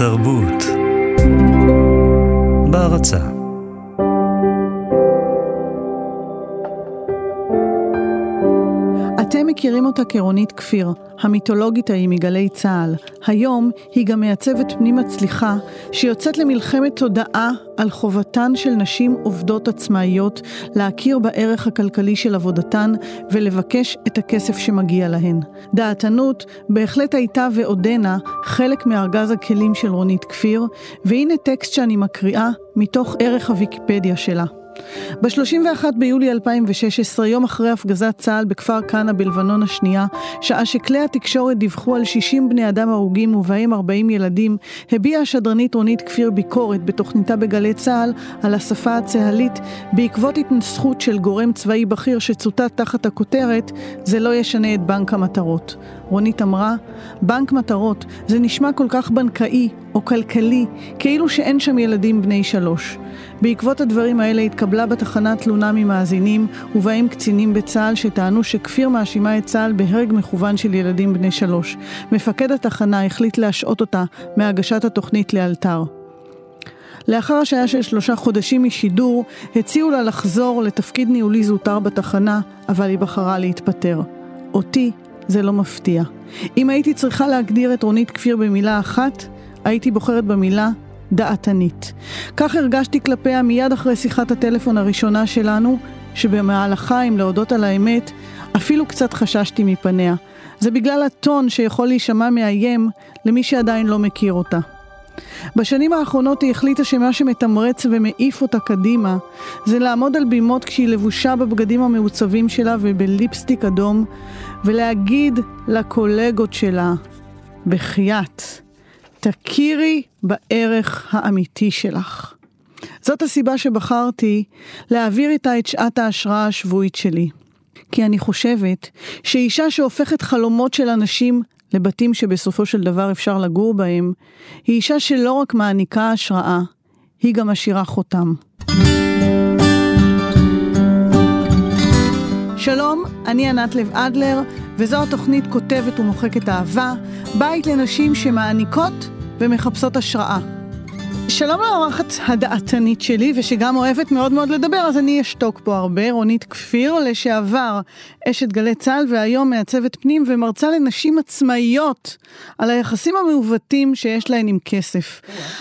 התרבות. בהרצה מכירים אותה כרונית כפיר, המיתולוגית ההיא מגלי צה"ל. היום היא גם מעצבת פנים מצליחה, שיוצאת למלחמת תודעה על חובתן של נשים עובדות עצמאיות להכיר בערך הכלכלי של עבודתן ולבקש את הכסף שמגיע להן. דעתנות בהחלט הייתה ועודנה חלק מארגז הכלים של רונית כפיר, והנה טקסט שאני מקריאה מתוך ערך הוויקיפדיה שלה. ב-31 ביולי 2016, יום אחרי הפגזת צה"ל בכפר כנא בלבנון השנייה, שעה שכלי התקשורת דיווחו על 60 בני אדם הרוגים ובהם 40 ילדים, הביעה השדרנית רונית כפיר ביקורת בתוכניתה בגלי צה"ל על השפה הצה"לית בעקבות התנסחות של גורם צבאי בכיר שצוטט תחת הכותרת "זה לא ישנה את בנק המטרות". רונית אמרה, בנק מטרות, זה נשמע כל כך בנקאי או כלכלי, כאילו שאין שם ילדים בני שלוש. בעקבות הדברים האלה התקבלה בתחנה תלונה ממאזינים, ובהם קצינים בצה"ל שטענו שכפיר מאשימה את צה"ל בהרג מכוון של ילדים בני שלוש. מפקד התחנה החליט להשעות אותה מהגשת התוכנית לאלתר. לאחר השעיה של שלושה חודשים משידור, הציעו לה לחזור לתפקיד ניהולי זוטר בתחנה, אבל היא בחרה להתפטר. אותי זה לא מפתיע. אם הייתי צריכה להגדיר את רונית כפיר במילה אחת, הייתי בוחרת במילה דעתנית. כך הרגשתי כלפיה מיד אחרי שיחת הטלפון הראשונה שלנו, שבמהלכה, אם להודות על האמת, אפילו קצת חששתי מפניה. זה בגלל הטון שיכול להישמע מאיים למי שעדיין לא מכיר אותה. בשנים האחרונות היא החליטה שמה שמתמרץ ומעיף אותה קדימה זה לעמוד על בימות כשהיא לבושה בבגדים המעוצבים שלה ובליפסטיק אדום ולהגיד לקולגות שלה, בחייאת, תכירי בערך האמיתי שלך. זאת הסיבה שבחרתי להעביר איתה את שעת ההשראה השבועית שלי. כי אני חושבת שאישה שהופכת חלומות של אנשים לבתים שבסופו של דבר אפשר לגור בהם, היא אישה שלא רק מעניקה השראה, היא גם משאירה חותם. שלום, אני ענת לב אדלר, וזו התוכנית כותבת ומוחקת אהבה, בית לנשים שמעניקות ומחפשות השראה. שלום לאורחת הדעתנית שלי, ושגם אוהבת מאוד מאוד לדבר, אז אני אשתוק פה הרבה. רונית כפיר, לשעבר אשת גלי צה"ל, והיום מעצבת פנים ומרצה לנשים עצמאיות על היחסים המעוותים שיש להן עם כסף.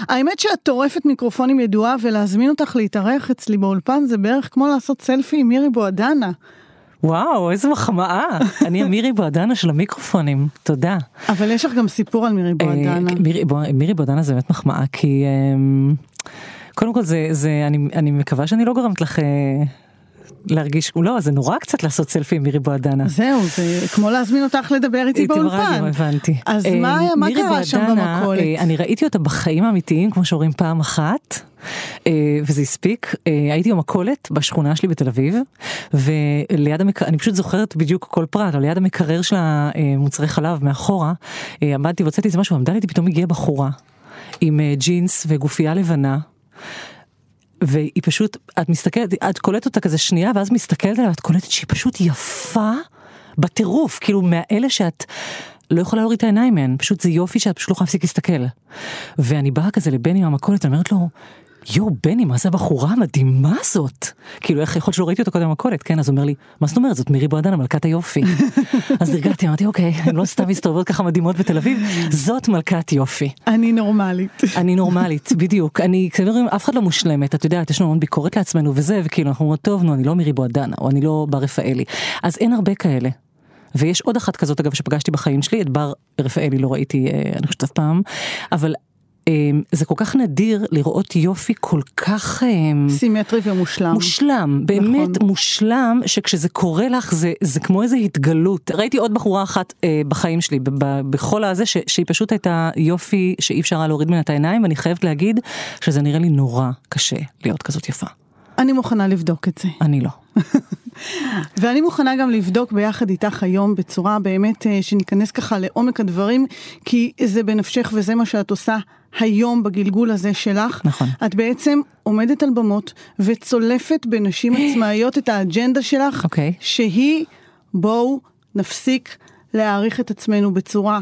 האמת שאת טורפת מיקרופונים ידועה, ולהזמין אותך להתארח אצלי באולפן זה בערך כמו לעשות סלפי עם מירי בועדנה. וואו, איזה מחמאה. אני המירי בועדנה של המיקרופונים, תודה. אבל יש לך גם סיפור על מירי בועדנה. מירי, מירי בועדנה זה באמת מחמאה, כי אמ, קודם כל זה, זה אני, אני מקווה שאני לא גורמת לך... להרגיש, לא, זה נורא קצת לעשות סלפי עם מירי בועדנה. זהו, זה כמו להזמין אותך לדבר איתי באולפן. הבנתי. אז מה, מה קרה שם במכולת? אני ראיתי אותה בחיים האמיתיים, כמו שאומרים פעם אחת. וזה הספיק, הייתי במכולת בשכונה שלי בתל אביב, וליד המקרר, אני פשוט זוכרת בדיוק כל פרט, אבל ליד המקרר של המוצרי חלב מאחורה, עמדתי והוצאתי איזה משהו, עמדה לי פתאום הגיעה בחורה עם ג'ינס וגופייה לבנה. והיא פשוט, את מסתכלת, את קולטת אותה כזה שנייה, ואז מסתכלת עליה, ואת קולטת שהיא פשוט יפה בטירוף, כאילו מאלה שאת לא יכולה להוריד את העיניים מהן, פשוט זה יופי שאת פשוט לא יכולה להפסיק להסתכל. ואני באה כזה לבני מהמכולת, אני אומרת לו, יואו בני מה זה הבחורה המדהימה הזאת כאילו איך יכול שלא ראיתי אותה קודם במכולת כן אז אומר לי מה זאת אומרת זאת מירי בועדנה מלכת היופי אז הרגעתי אמרתי אוקיי אני לא סתם מסתובבות ככה מדהימות בתל אביב זאת מלכת יופי. אני נורמלית. אני נורמלית בדיוק אני אומרים אף אחד לא מושלמת את יודעת יש לנו המון ביקורת לעצמנו וזה וכאילו אנחנו אומרים טוב נו אני לא מירי בועדנה או אני לא בר רפאלי אז אין הרבה כאלה. ויש עוד אחת כזאת אגב שפגשתי בחיים שלי את בר רפאלי לא ראיתי אני חושבת אף פעם אבל זה כל כך נדיר לראות יופי כל כך סימטרי ומושלם. מושלם, באמת נכון. מושלם, שכשזה קורה לך זה, זה כמו איזה התגלות. ראיתי עוד בחורה אחת אה, בחיים שלי, ב- ב- בכל הזה, ש- שהיא פשוט הייתה יופי שאי אפשר היה להוריד ממנה את העיניים, ואני חייבת להגיד שזה נראה לי נורא קשה להיות כזאת יפה. אני מוכנה לבדוק את זה. אני לא. ואני מוכנה גם לבדוק ביחד איתך היום בצורה באמת שניכנס ככה לעומק הדברים, כי זה בנפשך וזה מה שאת עושה היום בגלגול הזה שלך. נכון. את בעצם עומדת על במות וצולפת בנשים עצמאיות את האג'נדה שלך, אוקיי. שהיא בואו נפסיק להעריך את עצמנו בצורה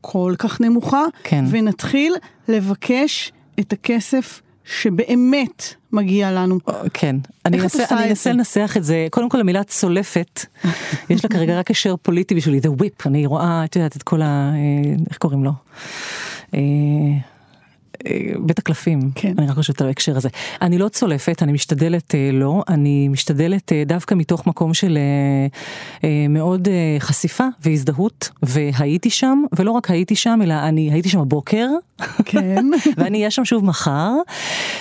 כל כך נמוכה, כן. ונתחיל לבקש את הכסף שבאמת מגיע לנו. כן, אני אנסה? לנסח את זה, קודם כל המילה צולפת, יש לה כרגע רק הקשר פוליטי בשבילי, the whip, אני רואה, את יודעת, את כל ה... אה, איך קוראים לו? אה, בית הקלפים, כן. אני רק חושבת על ההקשר הזה. אני לא צולפת, אני משתדלת אה, לא, אני משתדלת אה, דווקא מתוך מקום של מאוד חשיפה והזדהות, והייתי שם, ולא רק הייתי שם, אלא אני הייתי שם הבוקר, כן. ואני אהיה שם שוב מחר,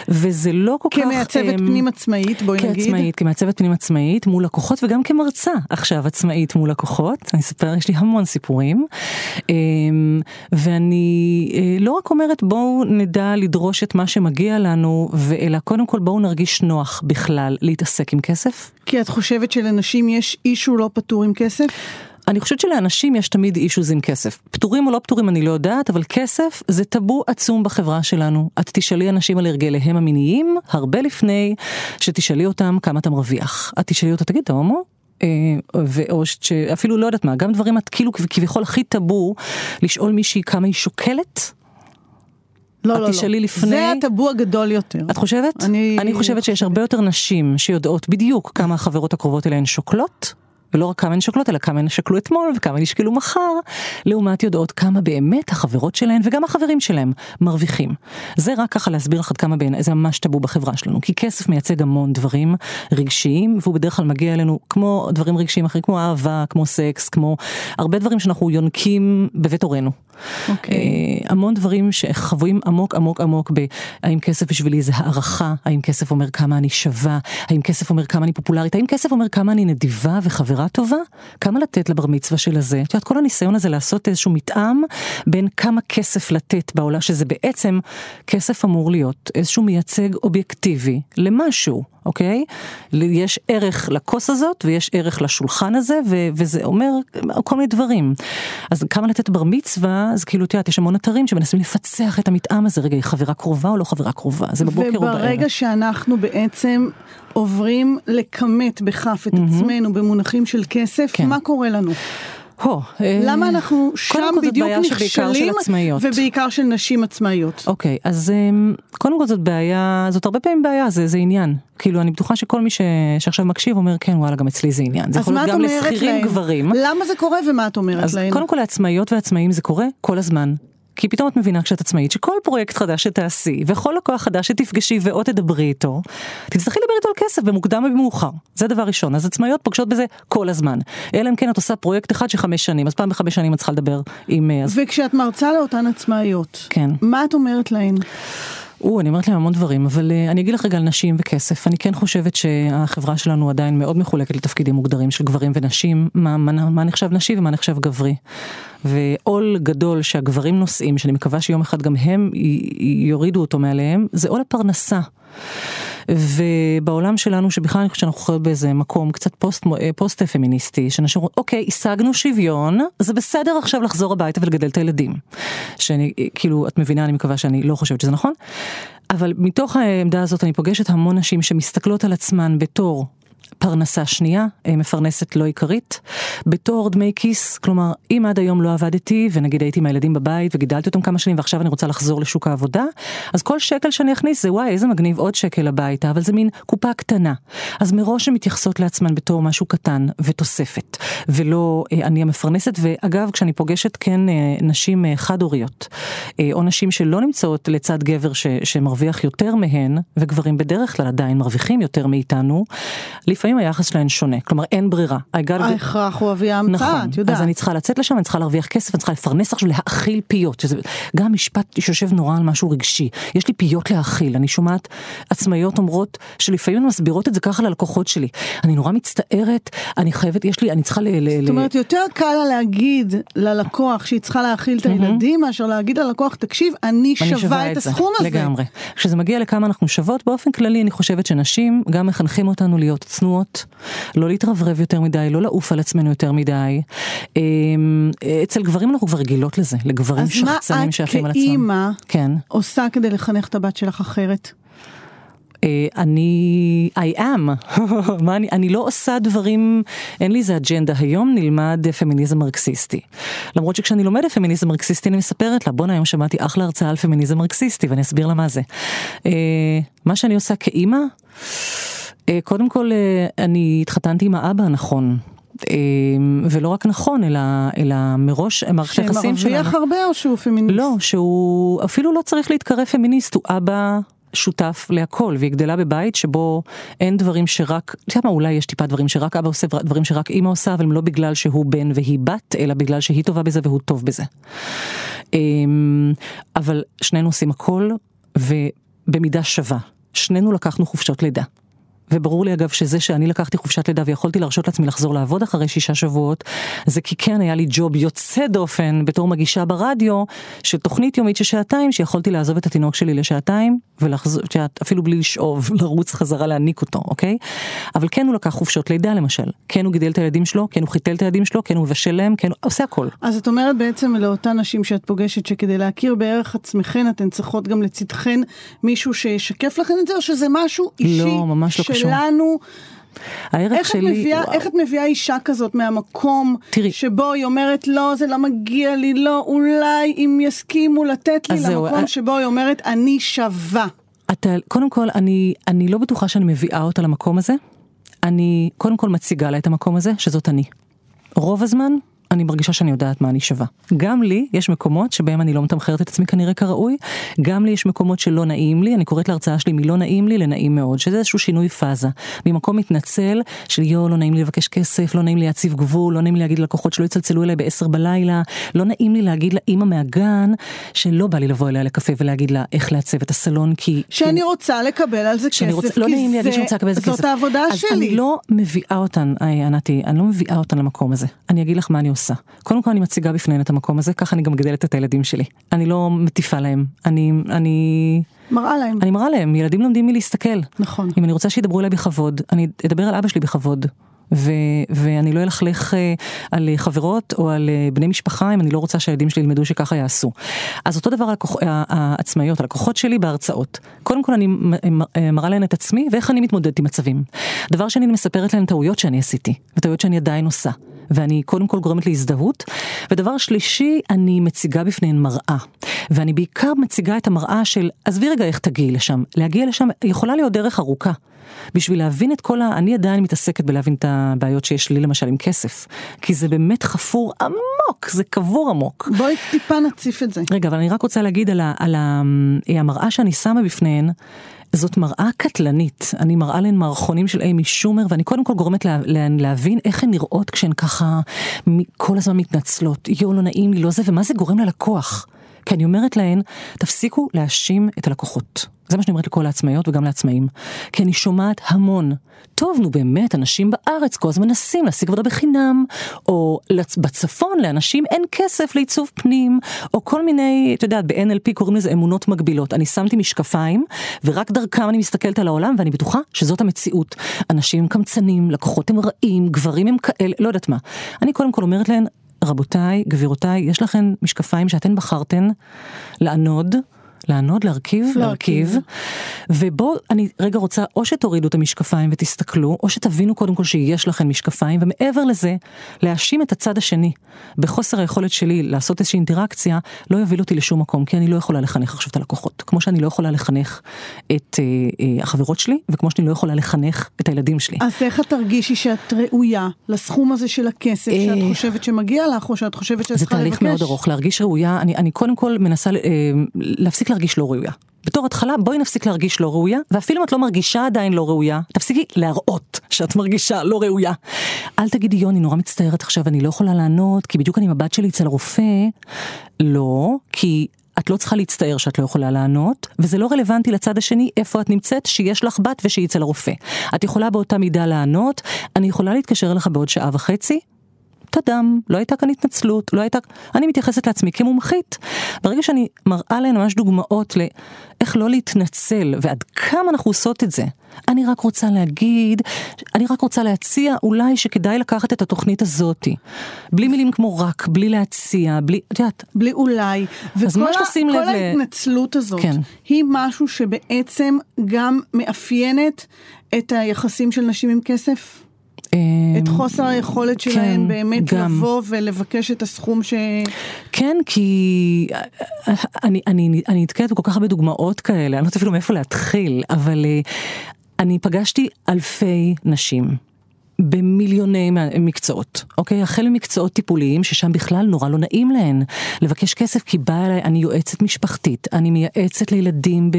וזה לא כל כך... כמעצבת פנים עצמאית, בואי נגיד. כעצמאית, כמעצבת פנים עצמאית מול לקוחות וגם כמרצה עכשיו עצמאית מול לקוחות, אני אספר, יש לי המון סיפורים. ואני לא רק אומרת בואו נדע לדרוש את מה שמגיע לנו, אלא קודם כל בואו נרגיש נוח בכלל להתעסק עם כסף. כי את חושבת שלנשים יש אישו לא פטור עם כסף? אני חושבת שלאנשים יש תמיד אישוז עם כסף. פטורים או לא פטורים אני לא יודעת, אבל כסף זה טאבו עצום בחברה שלנו. את תשאלי אנשים על הרגליהם המיניים, הרבה לפני שתשאלי אותם כמה אתה מרוויח. את תשאלי אותה, תגיד, אתה הומו? אה, או שאפילו לא יודעת מה, גם דברים את כאילו כביכול הכי טאבו, לשאול מישהי כמה היא שוקלת, לא, את לא, לא. תשאלי לפני- זה הטאבו הגדול יותר. את חושבת? אני- אני חושבת שיש הרבה יותר נשים שיודעות בדיוק כמה החברות הקרובות אליהן שוקלות. ולא רק כמה הן שוקלות, אלא כמה הן שקלו אתמול וכמה הן ישקלו מחר, לעומת יודעות כמה באמת החברות שלהן וגם החברים שלהם מרוויחים. זה רק ככה להסביר לך עד כמה בעיניי זה ממש טאבו בחברה שלנו, כי כסף מייצג המון דברים רגשיים, והוא בדרך כלל מגיע אלינו כמו דברים רגשיים אחרים, כמו אהבה, כמו סקס, כמו הרבה דברים שאנחנו יונקים בבית הורינו. אוקיי. אה, המון דברים שחבויים עמוק עמוק עמוק ב... האם כסף בשבילי זה הערכה, האם כסף אומר כמה אני שווה, האם כסף אומר כמה אני פופולרית, האם כסף אומר כמה אני נדיבה וחברה טובה, כמה לתת לבר מצווה של הזה. את יודעת, כל הניסיון הזה לעשות איזשהו מתאם בין כמה כסף לתת בעולם, שזה בעצם, כסף אמור להיות איזשהו מייצג אובייקטיבי למשהו. אוקיי? יש ערך לכוס הזאת ויש ערך לשולחן הזה ו- וזה אומר כל מיני דברים. אז כמה לתת בר מצווה, אז כאילו, את יודעת, יש המון אתרים שמנסים לפצח את המתאם הזה, רגע, היא חברה קרובה או לא חברה קרובה? זה בבוקר או בערב. וברגע שאנחנו בעצם עוברים לכמת בכף את עצמנו במונחים של כסף, כן. מה קורה לנו? הו, אה, למה אנחנו שם בדיוק נכשלים. ובעיקר של נשים עצמאיות? אוקיי, אז אמ, קודם כל זאת בעיה, זאת הרבה פעמים בעיה, זה, זה עניין. כאילו, אני בטוחה שכל מי ש, שעכשיו מקשיב אומר, כן, וואלה, גם אצלי זה עניין. זה אז יכול להיות גם לשכירים? גברים. למה זה קורה ומה את אומרת אז להם? קודם כל לעצמאיות ועצמאים זה קורה כל הזמן. כי פתאום את מבינה כשאת עצמאית שכל פרויקט חדש שתעשי וכל לקוח חדש שתפגשי ועוד תדברי איתו, תצטרכי לדבר איתו על כסף במוקדם ובמאוחר. זה דבר ראשון. אז עצמאיות פוגשות בזה כל הזמן. אלא אם כן את עושה פרויקט אחד של חמש שנים, אז פעם בחמש שנים את צריכה לדבר עם... אה, וכשאת מרצה לאותן עצמאיות, כן. מה את אומרת להן? או, אני אומרת להם המון דברים, אבל uh, אני אגיד לך רגע על נשים וכסף. אני כן חושבת שהחברה שלנו עדיין מאוד מחולקת לתפקידים מוגדרים של גברים ונשים, מה, מה, מה נחשב נשי ומה נחשב גברי. ועול גדול שהגברים נושאים, שאני מקווה שיום אחד גם הם יורידו אותו מעליהם, זה עול הפרנסה. ובעולם שלנו, שבכלל אני חושבת שאנחנו חיות באיזה מקום קצת פוסט, פוסט פמיניסטי, שאנשים אומרים, אוקיי, השגנו שוויון, זה בסדר עכשיו לחזור הביתה ולגדל את הילדים. שאני, כאילו, את מבינה, אני מקווה שאני לא חושבת שזה נכון, אבל מתוך העמדה הזאת אני פוגשת המון נשים שמסתכלות על עצמן בתור פרנסה שנייה, אה, מפרנסת לא עיקרית, בתור דמי כיס, כלומר, אם עד היום לא עבדתי, ונגיד הייתי עם הילדים בבית וגידלתי אותם כמה שנים ועכשיו אני רוצה לחזור לשוק העבודה, אז כל שקל שאני אכניס זה וואי, איזה מגניב עוד שקל הביתה, אבל זה מין קופה קטנה. אז מראש הן מתייחסות לעצמן בתור משהו קטן ותוספת, ולא אה, אני המפרנסת, ואגב, כשאני פוגשת כן אה, נשים חד-הוריות, או נשים שלא נמצאות לצד גבר ש, שמרוויח יותר מהן, וגברים בדרך כלל עדיין מרוויחים יותר מאיתנו, לפעמים היחס שלהן שונה, כלומר אין ברירה. ההכרח הוא אבי ההמצאה, נכון, את יודעת. אז אני צריכה לצאת לשם, אני צריכה להרוויח כסף, אני צריכה לפרנס עכשיו להאכיל פיות, שזה גם משפט שיושב נורא על משהו רגשי, יש לי פיות להאכיל, אני שומעת עצמאיות אומרות שלפעמים מסבירות את זה ככה ללקוחות שלי, אני נורא מצטערת, אני חייבת, יש לי, אני צריכה ל... ל- זאת אומרת, יותר קל לה להגיד ללקוח שהיא צריכה להאכיל את הילדים, מאשר להגיד ללקוח, תקשיב, אני שווה את הסכום הזה. לגמרי. כשזה מגיע לכמה אנחנו שוות, באופן כללי אני חושבת שנשים גם מחנכים אותנו להיות צנועות, לא להתרברב יותר מדי, לא לעוף על עצמנו יותר מדי. אמ, אצל גברים אנחנו כבר רגילות לזה, לגברים אז מה שחצנים את שעפים על עצמם. כאימא כן. עושה כדי לחנך את הבת שלך אחרת? אה, אני, I am, מה אני, אני לא עושה דברים, אין לי איזה אג'נדה, היום נלמד פמיניזם מרקסיסטי. למרות שכשאני לומדת פמיניזם מרקסיסטי אני מספרת לה, בואנה היום שמעתי אחלה הרצאה על פמיניזם מרקסיסטי ואני אסביר לה מה זה. אה, מה שאני עושה כאימא, קודם כל אני התחתנתי עם האבא הנכון. ולא רק נכון, אלא, אלא מראש מערכת היחסים שלנו. שמרוויח הרבה או שהוא פמיניסט? לא, שהוא אפילו לא צריך להתקרב פמיניסט, הוא אבא שותף להכל והיא גדלה בבית שבו אין דברים שרק, אתה יודע מה אולי יש טיפה דברים שרק אבא עושה דברים שרק אמא עושה אבל לא בגלל שהוא בן והיא בת אלא בגלל שהיא טובה בזה והוא טוב בזה. אמ, אבל שנינו עושים הכל ובמידה שווה שנינו לקחנו חופשות לידה. וברור לי אגב שזה שאני לקחתי חופשת לידה ויכולתי להרשות לעצמי לחזור לעבוד אחרי שישה שבועות, זה כי כן היה לי ג'וב יוצא דופן בתור מגישה ברדיו של תוכנית יומית של שעתיים שיכולתי לעזוב את התינוק שלי לשעתיים ולחזור, אפילו בלי לשאוב, לרוץ חזרה להניק אותו, אוקיי? אבל כן הוא לקח חופשות לידה למשל, כן הוא גידל את הילדים שלו, כן הוא חיתל את הילדים שלו, כן הוא מבשל להם, כן הוא עושה הכל. אז את אומרת בעצם לאותן נשים שאת פוגשת שכדי להכיר בערך עצמכן אתן צריכות גם לצדכן מישהו שישקף לכן את זה או שזה משהו אישי? לא, ממש לא שלנו. הערך איך שלי, את מביאה, איך את מביאה אישה כזאת מהמקום תראי, שבו היא אומרת לא זה לא מגיע לי לא אולי אם יסכימו לתת לי למקום זהו, שבו היא אומרת אני שווה. אתה, קודם כל אני, אני לא בטוחה שאני מביאה אותה למקום הזה, אני קודם כל מציגה לה את המקום הזה שזאת אני. רוב הזמן אני מרגישה שאני יודעת מה אני שווה. גם לי יש מקומות שבהם אני לא מתמחרת את עצמי כנראה כראוי, גם לי יש מקומות שלא נעים לי, אני קוראת להרצאה שלי מלא נעים לי לנעים מאוד, שזה איזשהו שינוי פאזה. ממקום מתנצל של יואו לא נעים לי לבקש כסף, לא נעים לי להציב גבול, לא נעים לי להגיד ללקוחות שלא יצלצלו אליי בעשר בלילה, לא נעים לי להגיד לאימא מהגן שלא בא לי לבוא אליה לקפה ולהגיד לה איך לעצב את הסלון כי... שאני רוצה לקבל על זה כסף, לא רוצה לקבל על זה כסף. זאת העבודה אז שלי. אני לא מביאה אותן, ענתי, אני לא מביאה אותן למקום הזה. אני אגיד לך מה אני עושה. קודם כל אני מציגה בפניהן את המקום הזה, ככה אני גם מגדלת את הילדים שלי. אני לא מטיפה להם, אני, אני... מראה להם. אני מראה להם, ילדים לומדים מלהסתכל. נכון. אם אני רוצה שידברו אליי בכבוד, אני אדבר על אבא שלי בכבוד. ו, ואני לא אלכלך אה, על חברות או על אה, בני משפחה אם אני לא רוצה שהילדים שלי ילמדו שככה יעשו. אז אותו דבר הלקוח, העצמאיות, הלקוחות שלי בהרצאות. קודם כל אני אה, מראה להן את עצמי ואיך אני מתמודדת עם מצבים. דבר שני אני מספרת להן טעויות שאני עשיתי, וטעויות שאני עדיין עושה. ואני קודם כל גורמת להזדהות. ודבר שלישי, אני מציגה בפניהן מראה. ואני בעיקר מציגה את המראה של, עזבי רגע איך תגיעי לשם, להגיע לשם יכולה להיות דרך ארוכה. בשביל להבין את כל ה... אני עדיין מתעסקת בלהבין את הבעיות שיש לי למשל עם כסף. כי זה באמת חפור עמוק, זה קבור עמוק. בואי טיפה נציף את זה. לה, אבל אני רק רוצה להגיד על, ה, על ה, המראה שאני שמה בפניהן. זאת מראה קטלנית, אני מראה להן מערכונים של אימי שומר ואני קודם כל גורמת לה, להן להבין איך הן נראות כשהן ככה כל הזמן מתנצלות, יואו לא נעים לי, לא זה, ומה זה גורם ללקוח. כי אני אומרת להן, תפסיקו להאשים את הלקוחות. זה מה שאני אומרת לכל העצמאיות וגם לעצמאים. כי אני שומעת המון. טוב, נו באמת, אנשים בארץ כל הזמן מנסים להשיג עבודה בחינם, או בצפון לאנשים אין כסף לעיצוב פנים, או כל מיני, אתה יודע, ב-NLP קוראים לזה אמונות מגבילות. אני שמתי משקפיים, ורק דרכם אני מסתכלת על העולם, ואני בטוחה שזאת המציאות. אנשים הם קמצנים, לקוחות הם רעים, גברים הם כאלה, לא יודעת מה. אני קודם כל אומרת להן, רבותיי, גבירותיי, יש לכן משקפיים שאתן בחרתן לענוד. לענוד, להרכיב, להרכיב. ובואו, אני רגע רוצה או שתורידו את המשקפיים ותסתכלו, או שתבינו קודם כל שיש לכם משקפיים, ומעבר לזה, להאשים את הצד השני. בחוסר היכולת שלי לעשות איזושהי אינטראקציה, לא יוביל אותי לשום מקום, כי אני לא יכולה לחנך עכשיו את הלקוחות. כמו שאני לא יכולה לחנך את אה, אה, החברות שלי, וכמו שאני לא יכולה לחנך את הילדים שלי. אז איך את תרגישי שאת ראויה לסכום הזה של הכסף שאת אה, חושבת שמגיע לך, או שאת חושבת שאת צריכה לבקש? זה תהליך מאוד ארוך, להרגיש ראויה, אני, אני קודם כל מנסה אה, להפסיק להרגיש לא ראויה. בתור התחלה בואי נפסיק להרגיש לא ראויה, ואפילו אם את לא מרגישה עדיין לא ראויה, תפסיקי להראות שאת מרגישה לא ראויה. אל תגידי יוני נורא מצטערת עכשיו אני לא יכולה לענות כי בדיוק אני עם הבת שלי אצל הרופא. לא, כי את לא צריכה להצטער שאת לא יכולה לענות, וזה לא רלוונטי לצד השני איפה את נמצאת, שיש לך בת ושהיא אצל הרופא. את יכולה באותה מידה לענות, אני יכולה להתקשר אליך בעוד שעה וחצי, תדם, לא הייתה כאן התנצלות, לא הייתה, אני מתייחסת לעצמי כמומחית. ברגע שאני מראה להן ממש דוגמאות לאיך לא להתנצל ועד כמה אנחנו עושות את זה, אני רק רוצה להגיד, אני רק רוצה להציע אולי שכדאי לקחת את התוכנית הזאתי. בלי מילים כמו רק, בלי להציע, בלי, את יודעת. בלי אולי. אז ממש לשים לב כל ההתנצלות הזאת, כן. היא משהו שבעצם גם מאפיינת את היחסים של נשים עם כסף? את חוסר היכולת שלהם כן, באמת גם. לבוא ולבקש את הסכום ש... כן, כי אני, אני, אני נתקלת בכל כך הרבה דוגמאות כאלה, אני לא יודעת אפילו מאיפה להתחיל, אבל אה, אני פגשתי אלפי נשים. במיליוני מקצועות, אוקיי? החל ממקצועות טיפוליים, ששם בכלל נורא לא נעים להן לבקש כסף, כי באה אליי, אני יועצת משפחתית, אני מייעצת לילדים ב,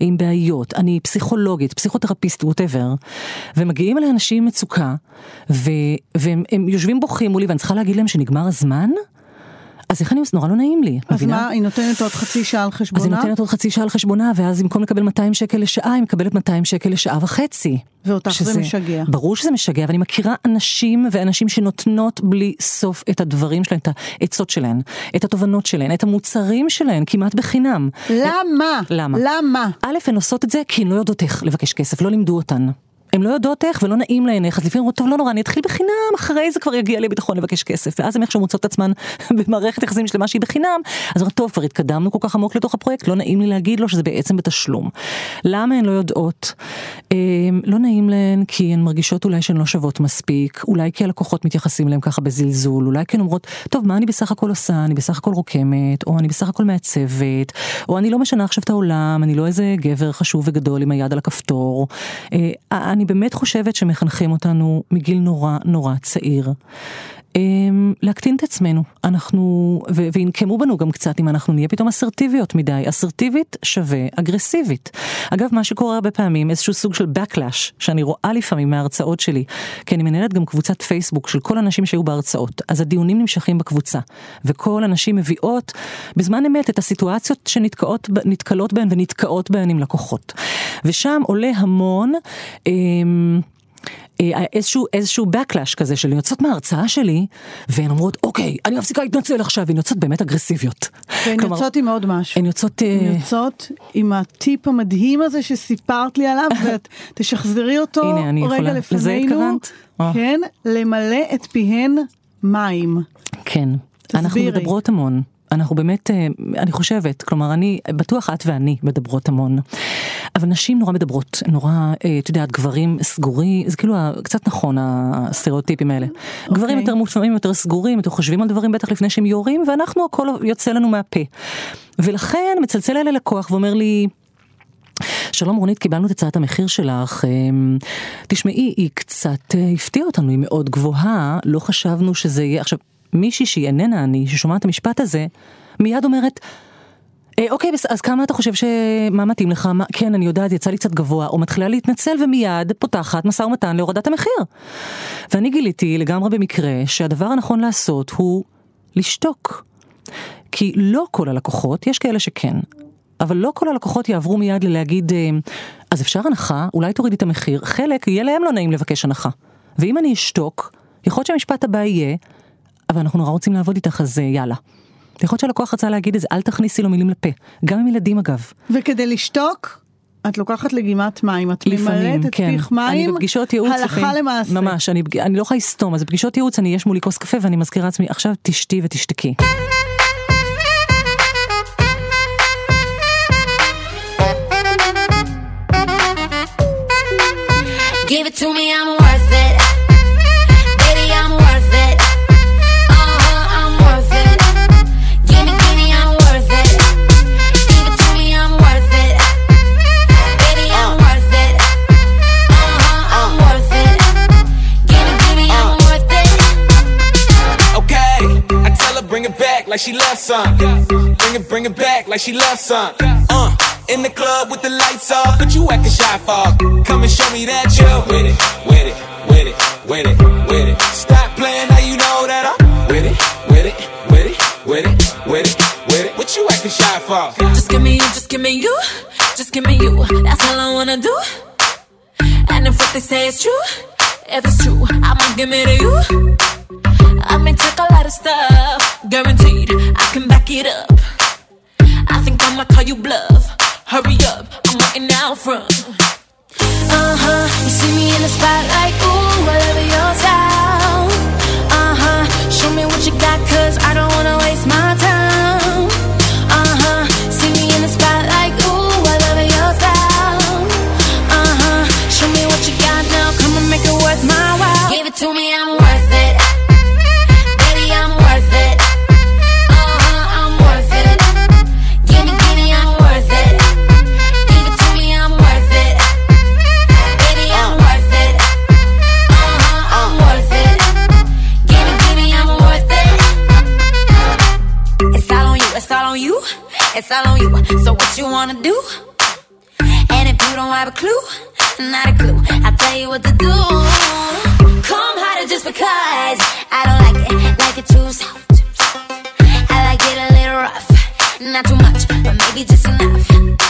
עם בעיות, אני פסיכולוגית, פסיכותרפיסט, ווטאבר, ומגיעים אליי אנשים עם מצוקה, ו, והם הם יושבים בוכים מולי, ואני צריכה להגיד להם שנגמר הזמן? אז איך אני עושה? נורא לא נעים לי, אז מבינה? מה, היא נותנת עוד חצי שעה על חשבונה? אז היא נותנת עוד חצי שעה על חשבונה, ואז במקום לקבל 200 שקל לשעה, היא מקבלת 200 שקל לשעה וחצי. ואותך זה שזה- משגע. ברור שזה משגע, ואני מכירה אנשים ואנשים שנותנות בלי סוף את הדברים שלהם, את העצות שלהם, את התובנות שלהם, את המוצרים שלהם, כמעט בחינם. למה? למה? למה? א', הן עושות את זה כי הן לא יודעות איך לבקש כסף, לא לימדו אותן. הן לא יודעות איך ולא נעים להן איך, אז לפעמים אומרות, טוב לא נורא, אני אתחיל בחינם, אחרי זה כבר יגיע לי ביטחון לבקש כסף, ואז הן איכשהו מוצאות את עצמן במערכת יחסים שלמה שהיא בחינם, אז אומרות, טוב, כבר התקדמנו כל כך עמוק לתוך הפרויקט, לא נעים לי להגיד לו שזה בעצם בתשלום. למה הן לא יודעות? אה, לא נעים להן כי הן מרגישות אולי שהן לא שוות מספיק, אולי כי הלקוחות מתייחסים אליהן ככה בזלזול, אולי כי הן אומרות, טוב, מה אני בסך הכל עושה? אני בסך הכל רוקמת, או אני בסך הכל מעצבת, או אני לא משנה עכשיו את העולם, אני לא איזה גבר חשוב וגדול עם היד על הכפתור. אה, אני באמת חושבת שמחנכים אותנו מגיל נורא נורא צעיר. אמ, להקטין את עצמנו, אנחנו, ו- וינקמו בנו גם קצת אם אנחנו נהיה פתאום אסרטיביות מדי, אסרטיבית שווה אגרסיבית. אגב, מה שקורה הרבה פעמים, איזשהו סוג של backlash, שאני רואה לפעמים מההרצאות שלי, כי אני מנהלת גם קבוצת פייסבוק של כל הנשים שהיו בהרצאות, אז הדיונים נמשכים בקבוצה, וכל הנשים מביאות בזמן אמת את הסיטואציות שנתקלות בהן ונתקעות בהן עם לקוחות. ושם עולה המון, אמ, אה, איזשהו, איזשהו backlash כזה של יוצאות מההרצאה שלי, והן אומרות, אוקיי, אני מפסיקה להתנצל עכשיו, והן יוצאות באמת אגרסיביות. והן כלומר, יוצאות עם עוד משהו. הן יוצאות... אה, הן יוצאות עם הטיפ המדהים הזה שסיפרת לי עליו, ואת תשחזרי אותו הנה, אני רגע יכולה- לפנינו. כן, למלא את פיהן מים. כן, אנחנו תסבירי. מדברות המון. אנחנו באמת, אה, אני חושבת, כלומר אני, בטוח את ואני מדברות המון. אבל נשים נורא מדברות, נורא, אה, את יודעת, גברים סגורים, זה כאילו קצת נכון הסטריאוטיפים האלה. גברים יותר מופעמים, יותר סגורים, יותר חושבים על דברים בטח לפני שהם יורים, ואנחנו הכל יוצא לנו מהפה. ולכן מצלצל אליי לקוח ואומר לי, שלום רונית, קיבלנו את הצעת המחיר שלך. אמ, תשמעי, היא קצת אה, הפתיעה אותנו, היא מאוד גבוהה, לא חשבנו שזה יהיה... עכשיו, מישהי שהיא איננה אני, ששומעת את המשפט הזה, מיד אומרת, "אה, אוקיי, אז כמה אתה חושב ש... מה מתאים לך? מה... כן, אני יודעת, יצא לי קצת גבוה, או מתחילה להתנצל ומיד פותחת משא ומתן להורדת המחיר. ואני גיליתי לגמרי במקרה שהדבר הנכון לעשות הוא לשתוק. כי לא כל הלקוחות, יש כאלה שכן, אבל לא כל הלקוחות יעברו מיד ללהגיד, אה, אז אפשר הנחה, אולי תורידי את המחיר, חלק יהיה להם לא נעים לבקש הנחה. ואם אני אשתוק, יכול להיות שהמשפט הבא יהיה, אבל אנחנו נורא רוצים לעבוד איתך, אז אה, יאללה. יכול להיות שהלקוח רצה להגיד את זה, אל תכניסי לו מילים לפה, גם עם ילדים אגב. וכדי לשתוק, את לוקחת לגימת מים, את ממלאת את כן. פיך מים, אני בפגישות ייעוץ, הלכה לפעמים- למעשה. ממש, אני, אני לא יכולה לסתום, אז בפגישות ייעוץ אני, יש מולי כוס קפה ואני מזכירה לעצמי, עכשיו תשתי ותשתקי. Bring it, back like she loves some. Uh, in the club with the lights off, but you acting shy for. Come and show me that you're with it, with it, with it, with it, with it. Stop playing now you know that I'm with it, with it, with it, with it, with it, with it. What you acting shy for? Just give me you, just give me you, just give me you. That's all I wanna do. And if what they say is true, if it's true, I'ma give it to you. I may take a lot of stuff, guaranteed I can back it up. I think I'ma call you bluff. Hurry up, I'm waiting out front. Uh huh, you see me in the spotlight, ooh, love your style. Uh huh, show me what you got, cause I don't wanna waste my time. So what you wanna do? And if you don't have a clue, not a clue, I'll tell you what to do. Come harder just because I don't like it, like it too soft. I like it a little rough, not too much, but maybe just enough.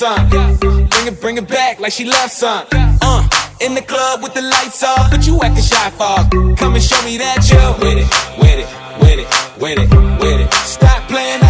Bring it, bring it back like she loves some. Uh, in the club with the lights off, but you acting shy for. Come and show me that you're with it, with it, with it, with it, with it. Stop playing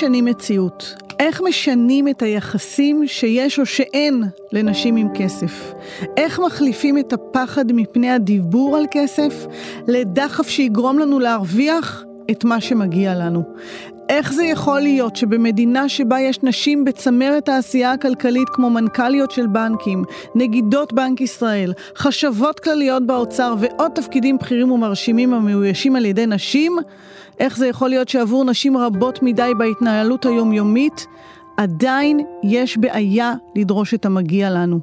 משנים מציאות? איך משנים את היחסים שיש או שאין לנשים עם כסף? איך מחליפים את הפחד מפני הדיבור על כסף לדחף שיגרום לנו להרוויח את מה שמגיע לנו? איך זה יכול להיות שבמדינה שבה יש נשים בצמרת העשייה הכלכלית כמו מנכ"ליות של בנקים, נגידות בנק ישראל, חשבות כלליות באוצר ועוד תפקידים בכירים ומרשימים המאוישים על ידי נשים, איך זה יכול להיות שעבור נשים רבות מדי בהתנהלות היומיומית, עדיין יש בעיה לדרוש את המגיע לנו.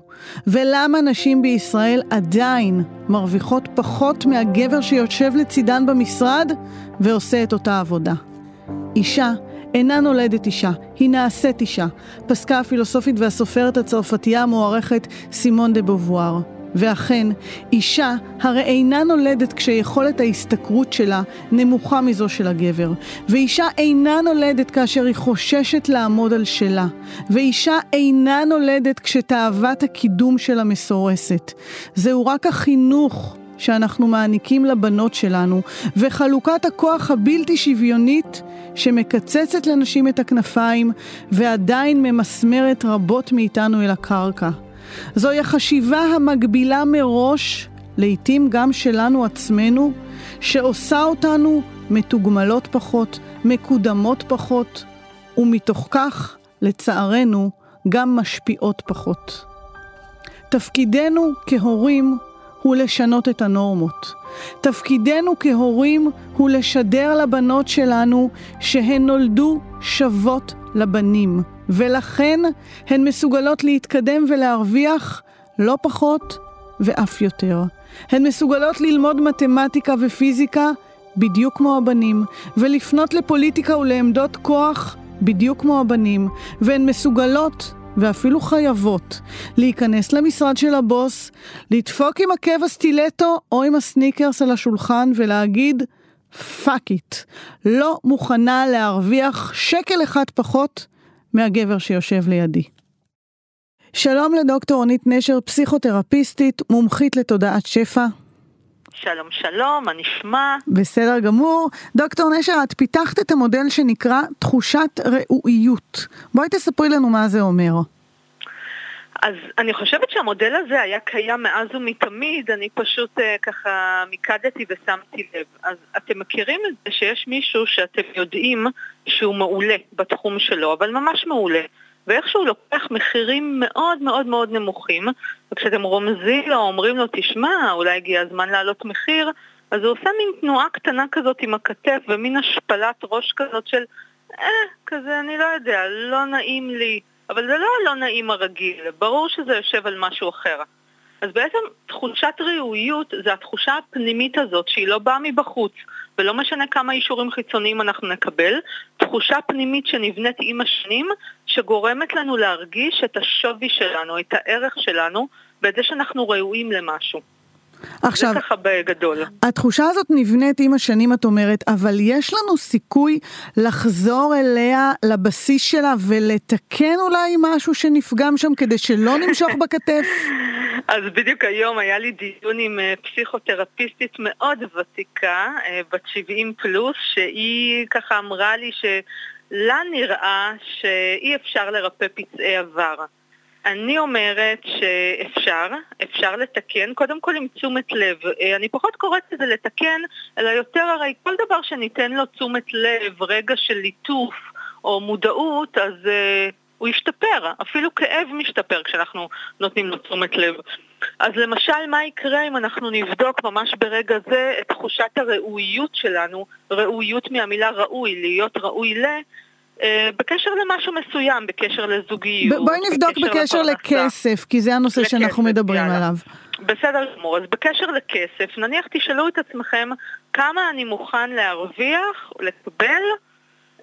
ולמה נשים בישראל עדיין מרוויחות פחות מהגבר שיושב לצידן במשרד ועושה את אותה עבודה. אישה אינה נולדת אישה, היא נעשית אישה, פסקה הפילוסופית והסופרת הצרפתייה המוערכת סימון דה בובואר. ואכן, אישה הרי אינה נולדת כשיכולת ההשתכרות שלה נמוכה מזו של הגבר, ואישה אינה נולדת כאשר היא חוששת לעמוד על שלה, ואישה אינה נולדת כשתאוות הקידום שלה מסורסת. זהו רק החינוך שאנחנו מעניקים לבנות שלנו, וחלוקת הכוח הבלתי שוויונית שמקצצת לנשים את הכנפיים ועדיין ממסמרת רבות מאיתנו אל הקרקע. זוהי החשיבה המגבילה מראש, לעתים גם שלנו עצמנו, שעושה אותנו מתוגמלות פחות, מקודמות פחות, ומתוך כך, לצערנו, גם משפיעות פחות. תפקידנו כהורים הוא לשנות את הנורמות. תפקידנו כהורים הוא לשדר לבנות שלנו שהן נולדו שוות לבנים, ולכן הן מסוגלות להתקדם ולהרוויח לא פחות ואף יותר. הן מסוגלות ללמוד מתמטיקה ופיזיקה בדיוק כמו הבנים, ולפנות לפוליטיקה ולעמדות כוח בדיוק כמו הבנים, והן מסוגלות ואפילו חייבות, להיכנס למשרד של הבוס, לדפוק עם עקב הסטילטו או עם הסניקרס על השולחן ולהגיד, fuck it, לא מוכנה להרוויח שקל אחד פחות מהגבר שיושב לידי. שלום לדוקטור רונית נשר, פסיכותרפיסטית, מומחית לתודעת שפע. שלום שלום, מה נשמע? בסדר גמור. דוקטור נשר, את פיתחת את המודל שנקרא תחושת ראויות. בואי תספרי לנו מה זה אומר. אז אני חושבת שהמודל הזה היה קיים מאז ומתמיד, אני פשוט uh, ככה מיקדתי ושמתי לב. אז אתם מכירים את זה שיש מישהו שאתם יודעים שהוא מעולה בתחום שלו, אבל ממש מעולה. ואיכשהו לוקח מחירים מאוד מאוד מאוד נמוכים, וכשאתם רומזים לו, אומרים לו, תשמע, אולי הגיע הזמן להעלות מחיר, אז הוא עושה מין תנועה קטנה כזאת עם הכתף ומין השפלת ראש כזאת של, אה, כזה, אני לא יודע, לא נעים לי. אבל זה לא הלא נעים הרגיל, ברור שזה יושב על משהו אחר. אז בעצם תחושת ראויות זה התחושה הפנימית הזאת שהיא לא באה מבחוץ ולא משנה כמה אישורים חיצוניים אנחנו נקבל, תחושה פנימית שנבנית עם השנים שגורמת לנו להרגיש את השווי שלנו, את הערך שלנו ואת זה שאנחנו ראויים למשהו. עכשיו, זה ככה בגדול. התחושה הזאת נבנית עם השנים, את אומרת, אבל יש לנו סיכוי לחזור אליה, לבסיס שלה, ולתקן אולי משהו שנפגם שם כדי שלא נמשוך בכתף? אז בדיוק היום היה לי דיון עם אה, פסיכותרפיסטית מאוד ותיקה, אה, בת 70 פלוס, שהיא ככה אמרה לי שלה נראה שאי אפשר לרפא פצעי עבר. אני אומרת שאפשר, אפשר לתקן, קודם כל עם תשומת לב. אה, אני פחות קוראת לזה לתקן, אלא יותר הרי כל דבר שניתן לו תשומת לב, רגע של ליטוף או מודעות, אז uh, הוא ישתפר. אפילו כאב משתפר כשאנחנו נותנים לו תשומת לב. אז למשל, מה יקרה אם אנחנו נבדוק ממש ברגע זה את תחושת הראויות שלנו, ראויות מהמילה ראוי, להיות ראוי ל... אה, בקשר למשהו מסוים, בקשר לזוגיות. בואי נבדוק בקשר, בקשר לכסף, כי זה הנושא לכסף, שאנחנו מדברים יאללה. עליו. בסדר גמור, אז בקשר לכסף, נניח תשאלו את עצמכם כמה אני מוכן להרוויח, לקבל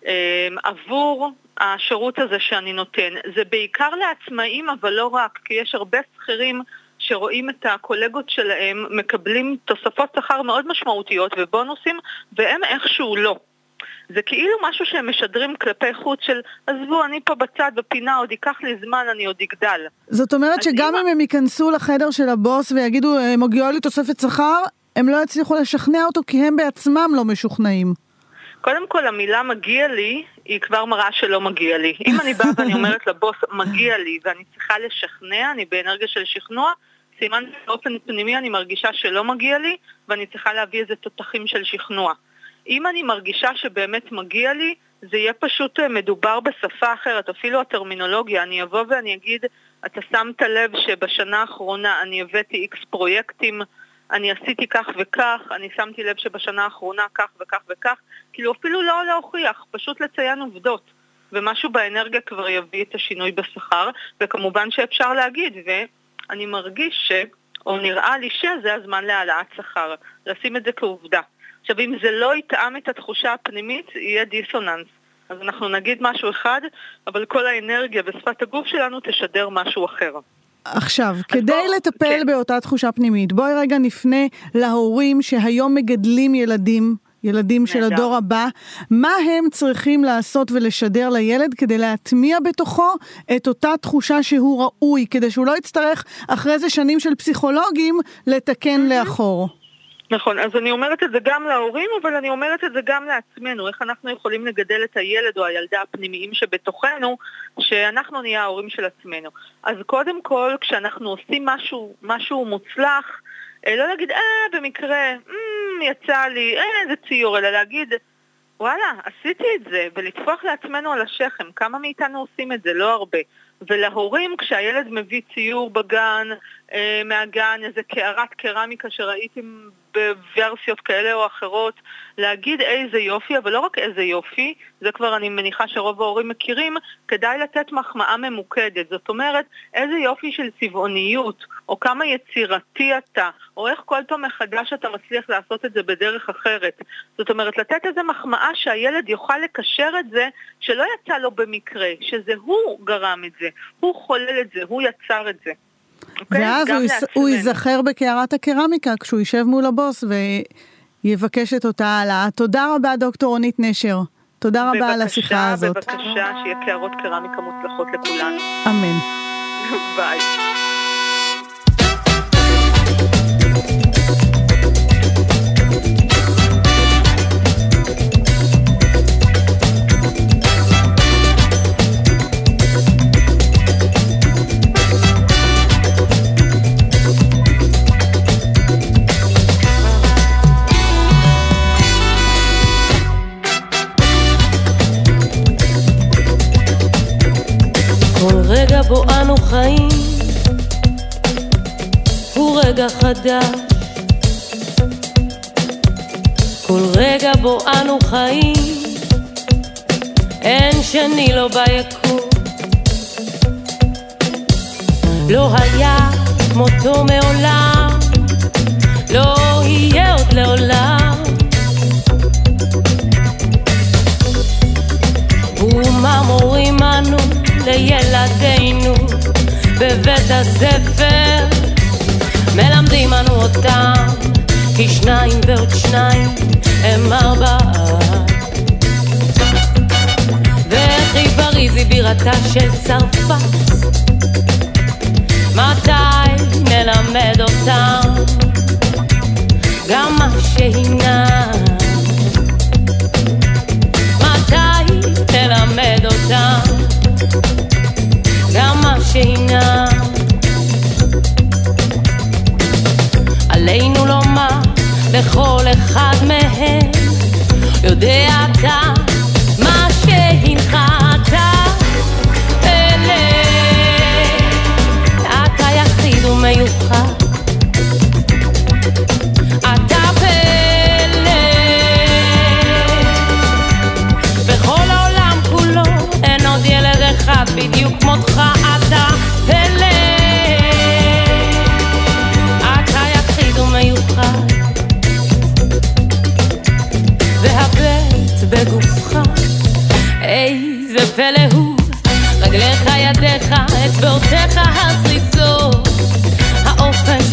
אה, עבור השירות הזה שאני נותן. זה בעיקר לעצמאים, אבל לא רק, כי יש הרבה שכירים שרואים את הקולגות שלהם מקבלים תוספות שכר מאוד משמעותיות ובונוסים, והם איכשהו לא. זה כאילו משהו שהם משדרים כלפי חוץ של עזבו, אני פה בצד בפינה, עוד ייקח לי זמן, אני עוד אגדל. זאת אומרת שגם אם הם ייכנסו לחדר של הבוס ויגידו, מגיעה לי תוספת שכר, הם לא יצליחו לשכנע אותו כי הם בעצמם לא משוכנעים. קודם כל, המילה מגיע לי, היא כבר מראה שלא מגיע לי. אם אני באה ואני אומרת לבוס, מגיע לי, ואני צריכה לשכנע, אני באנרגיה של שכנוע, סימן באופן פנימי אני מרגישה שלא מגיע לי, ואני צריכה להביא איזה תותחים של שכנוע. אם אני מרגישה שבאמת מגיע לי, זה יהיה פשוט אה, מדובר בשפה אחרת, אפילו הטרמינולוגיה. אני אבוא ואני אגיד, אתה שמת לב שבשנה האחרונה אני הבאתי איקס פרויקטים, אני עשיתי כך וכך, אני שמתי לב שבשנה האחרונה כך וכך וכך, כאילו אפילו לא להוכיח, פשוט לציין עובדות. ומשהו באנרגיה כבר יביא את השינוי בשכר, וכמובן שאפשר להגיד, ואני מרגיש ש... או נראה לי שזה הזמן להעלאת שכר, לשים את זה כעובדה. עכשיו, אם זה לא יטעם את התחושה הפנימית, יהיה דיסוננס. אז אנחנו נגיד משהו אחד, אבל כל האנרגיה ושפת הגוף שלנו תשדר משהו אחר. עכשיו, כדי בוא, לטפל כן. באותה תחושה פנימית, בואי רגע נפנה להורים שהיום מגדלים ילדים, ילדים נדע. של הדור הבא, מה הם צריכים לעשות ולשדר לילד כדי להטמיע בתוכו את אותה תחושה שהוא ראוי, כדי שהוא לא יצטרך אחרי זה שנים של פסיכולוגים לתקן. לאחור. נכון, אז אני אומרת את זה גם להורים, אבל אני אומרת את זה גם לעצמנו, איך אנחנו יכולים לגדל את הילד או הילדה הפנימיים שבתוכנו, שאנחנו נהיה ההורים של עצמנו. אז קודם כל, כשאנחנו עושים משהו, משהו מוצלח, אה, לא להגיד, אה, במקרה, mm, יצא לי, אה, איזה ציור, אלא להגיד, וואלה, עשיתי את זה, ולטפוח לעצמנו על השכם. כמה מאיתנו עושים את זה? לא הרבה. ולהורים, כשהילד מביא ציור בגן, אה, מהגן, איזה קערת קרמיקה שראיתם בוורסיות כאלה או אחרות, להגיד איזה יופי, אבל לא רק איזה יופי, זה כבר אני מניחה שרוב ההורים מכירים, כדאי לתת מחמאה ממוקדת. זאת אומרת, איזה יופי של צבעוניות, או כמה יצירתי אתה, או איך כל פעם מחדש אתה מצליח לעשות את זה בדרך אחרת. זאת אומרת, לתת איזה מחמאה שהילד יוכל לקשר את זה, שלא יצא לו במקרה, שזה הוא גרם את זה. הוא חולל את זה, הוא יצר את זה. אוקיי? ואז הוא, לעצמנו. הוא ייזכר בקערת הקרמיקה כשהוא יישב מול הבוס ויבקש את אותה העלאה. תודה רבה, דוקטור רונית נשר. תודה רבה על השיחה הזאת. בבקשה, בבקשה, שיהיה קערות קרמיקה מוצלחות לכולנו. אמן. ביי. כל רגע בו אנו חיים הוא רגע חדש. כל רגע בו אנו חיים אין שני לו ביקום. לא היה כמותו מעולם, לא יהיה עוד לעולם. ומה מורים אנו לילדינו בבית הספר? מלמדים אנו אותם כי שניים ועוד שניים הם ארבעה. וכי פריז היא בירתה של צרפת מתי נלמד אותם גם מה שהינה מתי תלמד אותם עלינו לומר לכל אחד מהם יודע אתה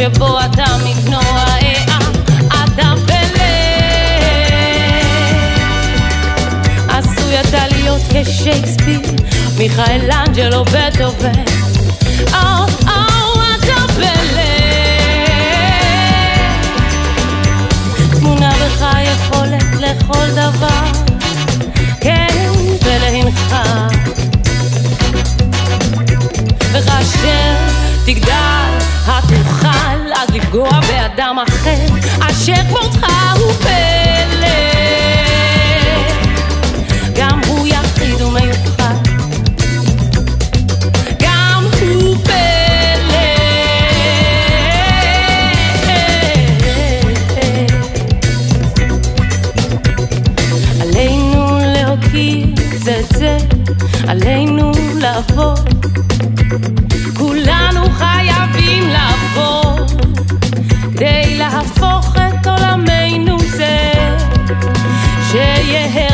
שבו אתה מתנועה אתה פלא עשוי אתה להיות כשייקספיר, מיכאל אנג'לו בטהובן. או, לכל דבר, כן, ולהנך. וכאשר תגדל, התוכל אז לפגוע באדם אחר, אשר כמותך הוא פלא. שיהיה ראוי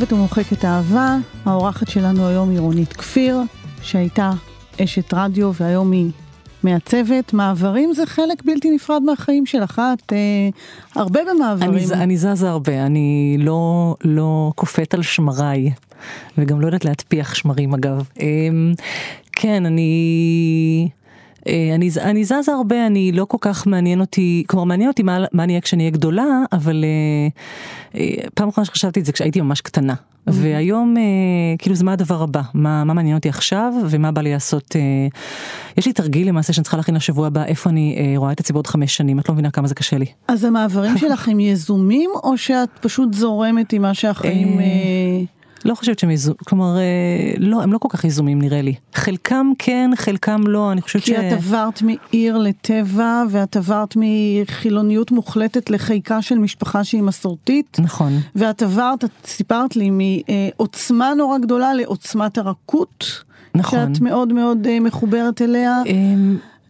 כותבת ומוחקת אהבה, האורחת שלנו היום היא רונית כפיר, שהייתה אשת רדיו והיום היא מעצבת. מעברים זה חלק בלתי נפרד מהחיים שלך, את אה, הרבה במעברים. אני, אני זזה הרבה, אני לא, לא קופאת על שמריי, וגם לא יודעת להטפיח שמרים אגב. אמ, כן, אני... אה, אני, אני זזה הרבה, אני לא כל כך מעניין אותי, כלומר מעניין אותי מה, מה אני אהיה כשאני אהיה גדולה, אבל אה, אה, פעם אחרונה שחשבתי את זה כשהייתי ממש קטנה. והיום אה, כאילו זה מה הדבר הבא, מה, מה מעניין אותי עכשיו ומה בא לי לעשות. יש לי תרגיל למעשה שאני צריכה להכין לשבוע הבא, איפה אני אה, רואה את עצמי בעוד חמש שנים, את לא מבינה כמה זה קשה לי. אז המעברים שלך הם יזומים, או שאת פשוט זורמת עם מה שהחיים... לא חושבת שהם יזומים, כלומר, אה, לא, הם לא כל כך יזומים נראה לי. חלקם כן, חלקם לא, אני חושבת ש... כי את עברת מעיר לטבע, ואת עברת מחילוניות מוחלטת לחיקה של משפחה שהיא מסורתית. נכון. ואת עברת, את סיפרת לי, מעוצמה נורא גדולה לעוצמת הרכות. נכון. שאת מאוד מאוד אה, מחוברת אליה.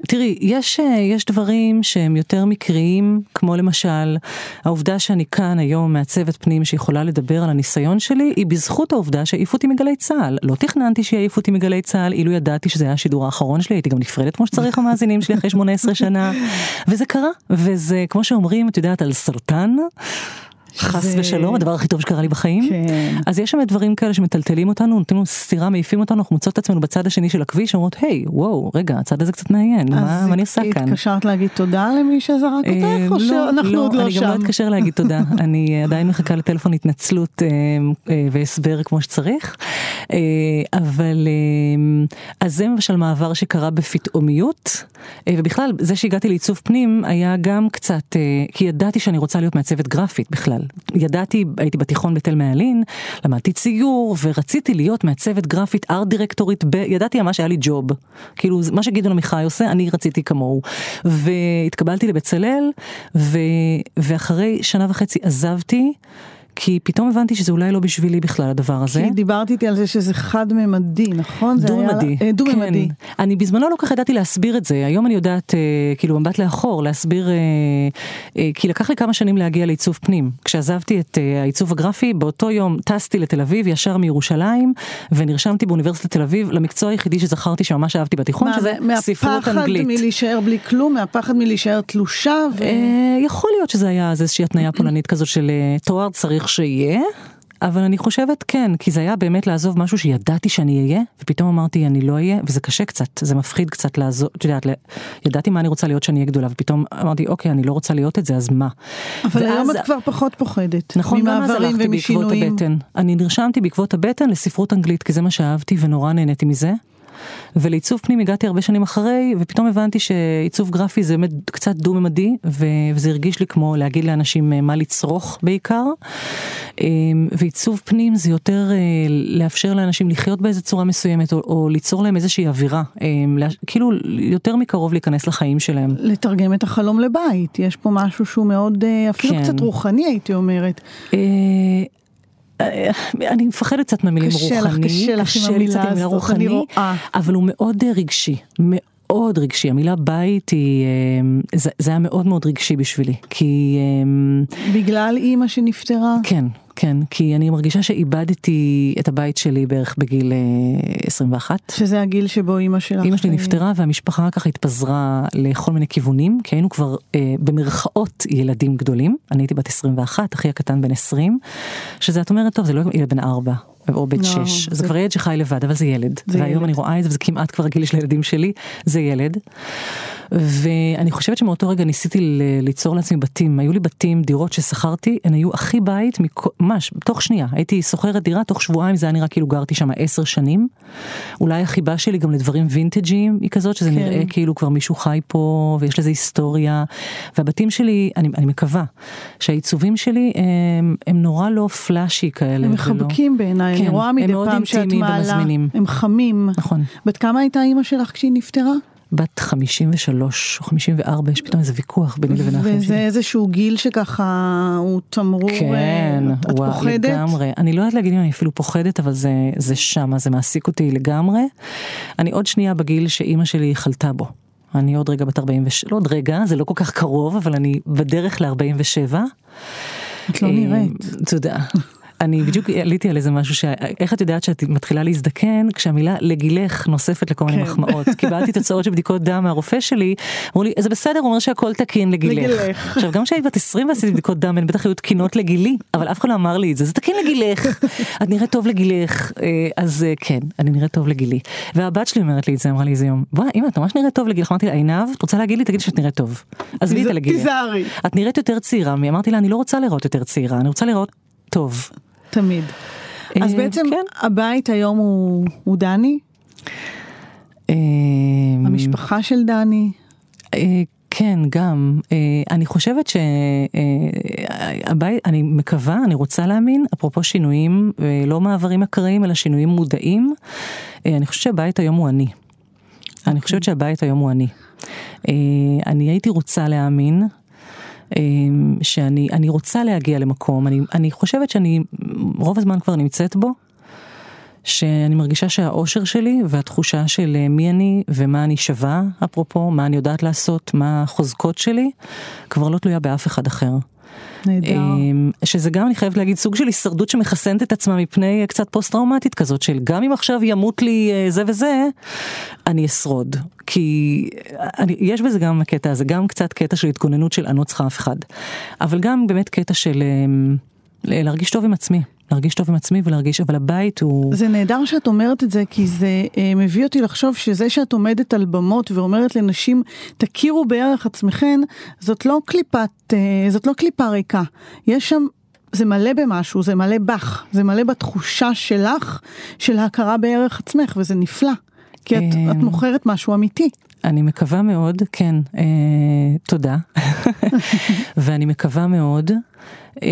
תראי, יש, אה, יש דברים שהם יותר מקריים, כמו למשל, העובדה שאני כאן היום מעצבת פנים שיכולה לדבר על הניסיון שלי, היא בזכות העובדה שהעיפו אותי מגלי צה"ל. לא תכננתי שיעיפו אותי מגלי צה"ל, אילו ידעתי שזה היה השידור האחרון שלי, הייתי גם נפרדת כמו שצריך המאזינים שלי אחרי 18 שנה, וזה קרה, וזה כמו שאומרים, את יודעת, על סרטן. חס שזה- ושלום, הדבר הכי טוב שקרה לי בחיים. כן. אז יש שם דברים כאלה שמטלטלים אותנו, נותנים לנו סטירה, מעיפים אותנו, אנחנו מוצאות את עצמנו בצד השני של הכביש, אומרות, היי, וואו, רגע, הצד הזה קצת מעניין, מה, אז מה אני עושה כאן? התקשרת להגיד תודה למי שזרק אה, אותך, או שאנחנו עוד לא אני גם לא שם? אתקשר להגיד תודה, אני עדיין מחכה לטלפון התנצלות אה, אה, והסבר כמו שצריך, אבל אז זה למשל מעבר שקרה בפתאומיות, ובכלל זה שהגעתי לעיצוב פנים היה גם קצת, כי ידעתי שאני רוצה להיות מעצבת גרפית בכלל, ידעתי, הייתי בתיכון בתל מעלין, למדתי ציור ורציתי להיות מעצבת גרפית, ארט דירקטורית, ב... ידעתי ממש היה לי ג'וב, כאילו מה שגדעון עמיחי עושה, אני רציתי כמוהו, והתקבלתי לבצלאל, ו... ואחרי שנה וחצי עזבתי. כי פתאום הבנתי שזה אולי לא בשבילי בכלל הדבר הזה. כי דיברת איתי על זה שזה חד-ממדי, נכון? זה היה- דו-ממדי. אה, דו-ממדי. כן. אני בזמנו לא כל כך ידעתי להסביר את זה, היום אני יודעת, אה, כאילו במבט לאחור, להסביר, אה, אה, כי לקח לי כמה שנים להגיע לעיצוב פנים. כשעזבתי את אה, העיצוב הגרפי, באותו יום טסתי לתל אביב, ישר מירושלים, ונרשמתי באוניברסיטת תל אביב למקצוע היחידי שזכרתי שממש אהבתי בתיכון, מה, שזה ספרות מהפחד אנגלית. מלהישאר בלי כלום, מהפחד מלהישאר תלושה, ו... אה, יכול להיות שזה היה אז איזושהי התניה פולנית כזאת של תואר צריך שיהיה. אבל אני חושבת כן, כי זה היה באמת לעזוב משהו שידעתי שאני אהיה, ופתאום אמרתי אני לא אהיה, וזה קשה קצת, זה מפחיד קצת לעזוב, את יודעת, ידעתי מה אני רוצה להיות שאני אהיה גדולה, ופתאום אמרתי אוקיי, אני לא רוצה להיות את זה, אז מה? אבל היום ואז- את כבר פחות פוחדת. נכון, גם אז הלכתי בעקבות ומשינויים. הבטן. אני נרשמתי בעקבות הבטן לספרות אנגלית, כי זה מה שאהבתי ונורא נהניתי מזה. ולעיצוב פנים הגעתי הרבה שנים אחרי, ופתאום הבנתי שעיצוב גרפי זה באמת קצת דו-ממדי, וזה הרגיש לי כמו להגיד לאנשים אה, מה לצרוך בעיקר. אה, ועיצוב פנים זה יותר אה, לאפשר לאנשים לחיות באיזה צורה מסוימת, או, או ליצור להם איזושהי אווירה, לה- כאילו יותר מקרוב להיכנס לחיים שלהם. לתרגם את החלום לבית, יש פה משהו שהוא מאוד, אה, אפילו כן. קצת רוחני הייתי אומרת. אה, אני מפחדת קצת מהמילים קשה לך, רוחני, קשה לך עם לי המילה קצת עם המילה הזאת, אני רוחני, רואה. אבל הוא מאוד אה, רגשי, מאוד רגשי, המילה בית היא, אה, זה, זה היה מאוד מאוד רגשי בשבילי, כי בגלל אימא שנפטרה. כן, כן, כי אני מרגישה שאיבדתי את הבית שלי בערך בגיל אה, 21. שזה הגיל שבו אימא שלך... אימא שלי אה, נפטרה והמשפחה ככה התפזרה לכל מיני כיוונים, כי היינו כבר אה, במרכאות ילדים גדולים, אני הייתי בת 21, אחי הקטן בן 20, שזה את אומרת, טוב, זה לא ילד בן 4. או בן לא, 6, זה- זה כבר ילד שחי לבד, אבל זה ילד. זה והיום ילד. אני רואה את זה, וזה כמעט כבר הגיל של הילדים שלי, זה ילד. ואני חושבת שמאותו רגע ניסיתי ליצור לעצמי בתים, היו לי בתים, דירות ששכרתי, הן היו הכי בית, ממש, תוך שנייה, הייתי שוכרת דירה, תוך שבועיים זה היה נראה כאילו גרתי שם עשר שנים. אולי החיבה שלי גם לדברים וינטג'יים היא כזאת, שזה כן. נראה כאילו כבר מישהו חי פה, ויש לזה היסטוריה. והבתים שלי, אני, אני מקווה, שהעיצובים שלי הם, הם נורא לא פלאשי כאלה. הם ולא- מחבקים בעיניי, אני כן, רואה מדי פעם שאת מעלה, ומזמינים. הם חמים. נכון. בת כמה הייתה אימא שלך כשהיא נפטרה? בת 53 או 54, יש פתאום איזה ויכוח ביני לבין האחים וזה שלי. איזשהו גיל שככה הוא תמרור, כן, אה, את וואו, פוחדת? לגמרי. אני לא יודעת להגיד אם אני אפילו פוחדת, אבל זה, זה שמה, זה מעסיק אותי לגמרי. אני עוד שנייה בגיל שאימא שלי חלתה בו. אני עוד רגע בת 47, לא עוד רגע, זה לא כל כך קרוב, אבל אני בדרך ל-47. את לא נראית. תודה. אני בדיוק עליתי על איזה משהו ש... איך את יודעת שאת מתחילה להזדקן כשהמילה לגילך נוספת לכל מיני כן. מחמאות. קיבלתי תוצאות של בדיקות דם מהרופא שלי, אמרו לי זה בסדר, הוא אומר שהכל תקין לגילך. עכשיו גם כשהייתי בת 20 ועשיתי בדיקות דם הן בטח היו תקינות לגילי, אבל אף אחד לא אמר לי את זה, זה תקין לגילך, את נראית טוב לגילך, אה, אז אה, כן, אני נראית טוב לגילי. והבת שלי אומרת לי את זה, אמרה לי איזה יום, בואי אמא את ממש נראית טוב לגילך, אמרתי לה עינב, את רוצה להגיד לי תגידי שאת נראית טוב. עזבי את הלגילך. את נראית יותר צעירה? אמרתי לה אני לא רוצה לראות יותר צעירה, אני רוצה לראות טוב. תמיד. אז אה, בעצם כן. הבית היום הוא הוא דני, אה, המשפחה של דני. אה, כן, גם. אה, אני חושבת שהבית, אני מקווה, אני רוצה להאמין, אפרופו שינויים, לא מעברים אקראיים, אלא שינויים מודעים, אני חושבת שהבית היום הוא אני. אני חושבת שהבית היום הוא אני. אני הייתי רוצה להאמין. אה, שאני אני רוצה להגיע למקום, אני, אני חושבת שאני רוב הזמן כבר נמצאת בו, שאני מרגישה שהאושר שלי והתחושה של אה, מי אני ומה אני שווה, אפרופו, מה אני יודעת לעשות, מה החוזקות שלי, כבר לא תלויה באף אחד אחר. נהדר. אמ, שזה גם אני חייבת להגיד סוג של הישרדות שמחסנת את עצמה מפני אה, קצת פוסט טראומטית כזאת של גם אם עכשיו ימות לי אה, זה וזה אני אשרוד כי אה, אני, יש בזה גם הקטע הזה גם קצת קטע של התגוננות של אני לא צריכה אף אחד אבל גם באמת קטע של אמ, להרגיש טוב עם עצמי להרגיש טוב עם עצמי ולהרגיש אבל הבית הוא זה נהדר שאת אומרת את זה, כי זה אה, מביא אותי לחשוב שזה שאת עומדת על במות ואומרת לנשים, תכירו בערך עצמכן, זאת לא קליפת, אה, זאת לא קליפה ריקה. יש שם, זה מלא במשהו, זה מלא בך, זה מלא בתחושה שלך, של ההכרה בערך עצמך, וזה נפלא. כי את, אה, את מוכרת משהו אמיתי. אני מקווה מאוד, כן, אה, תודה. ואני מקווה מאוד. אה,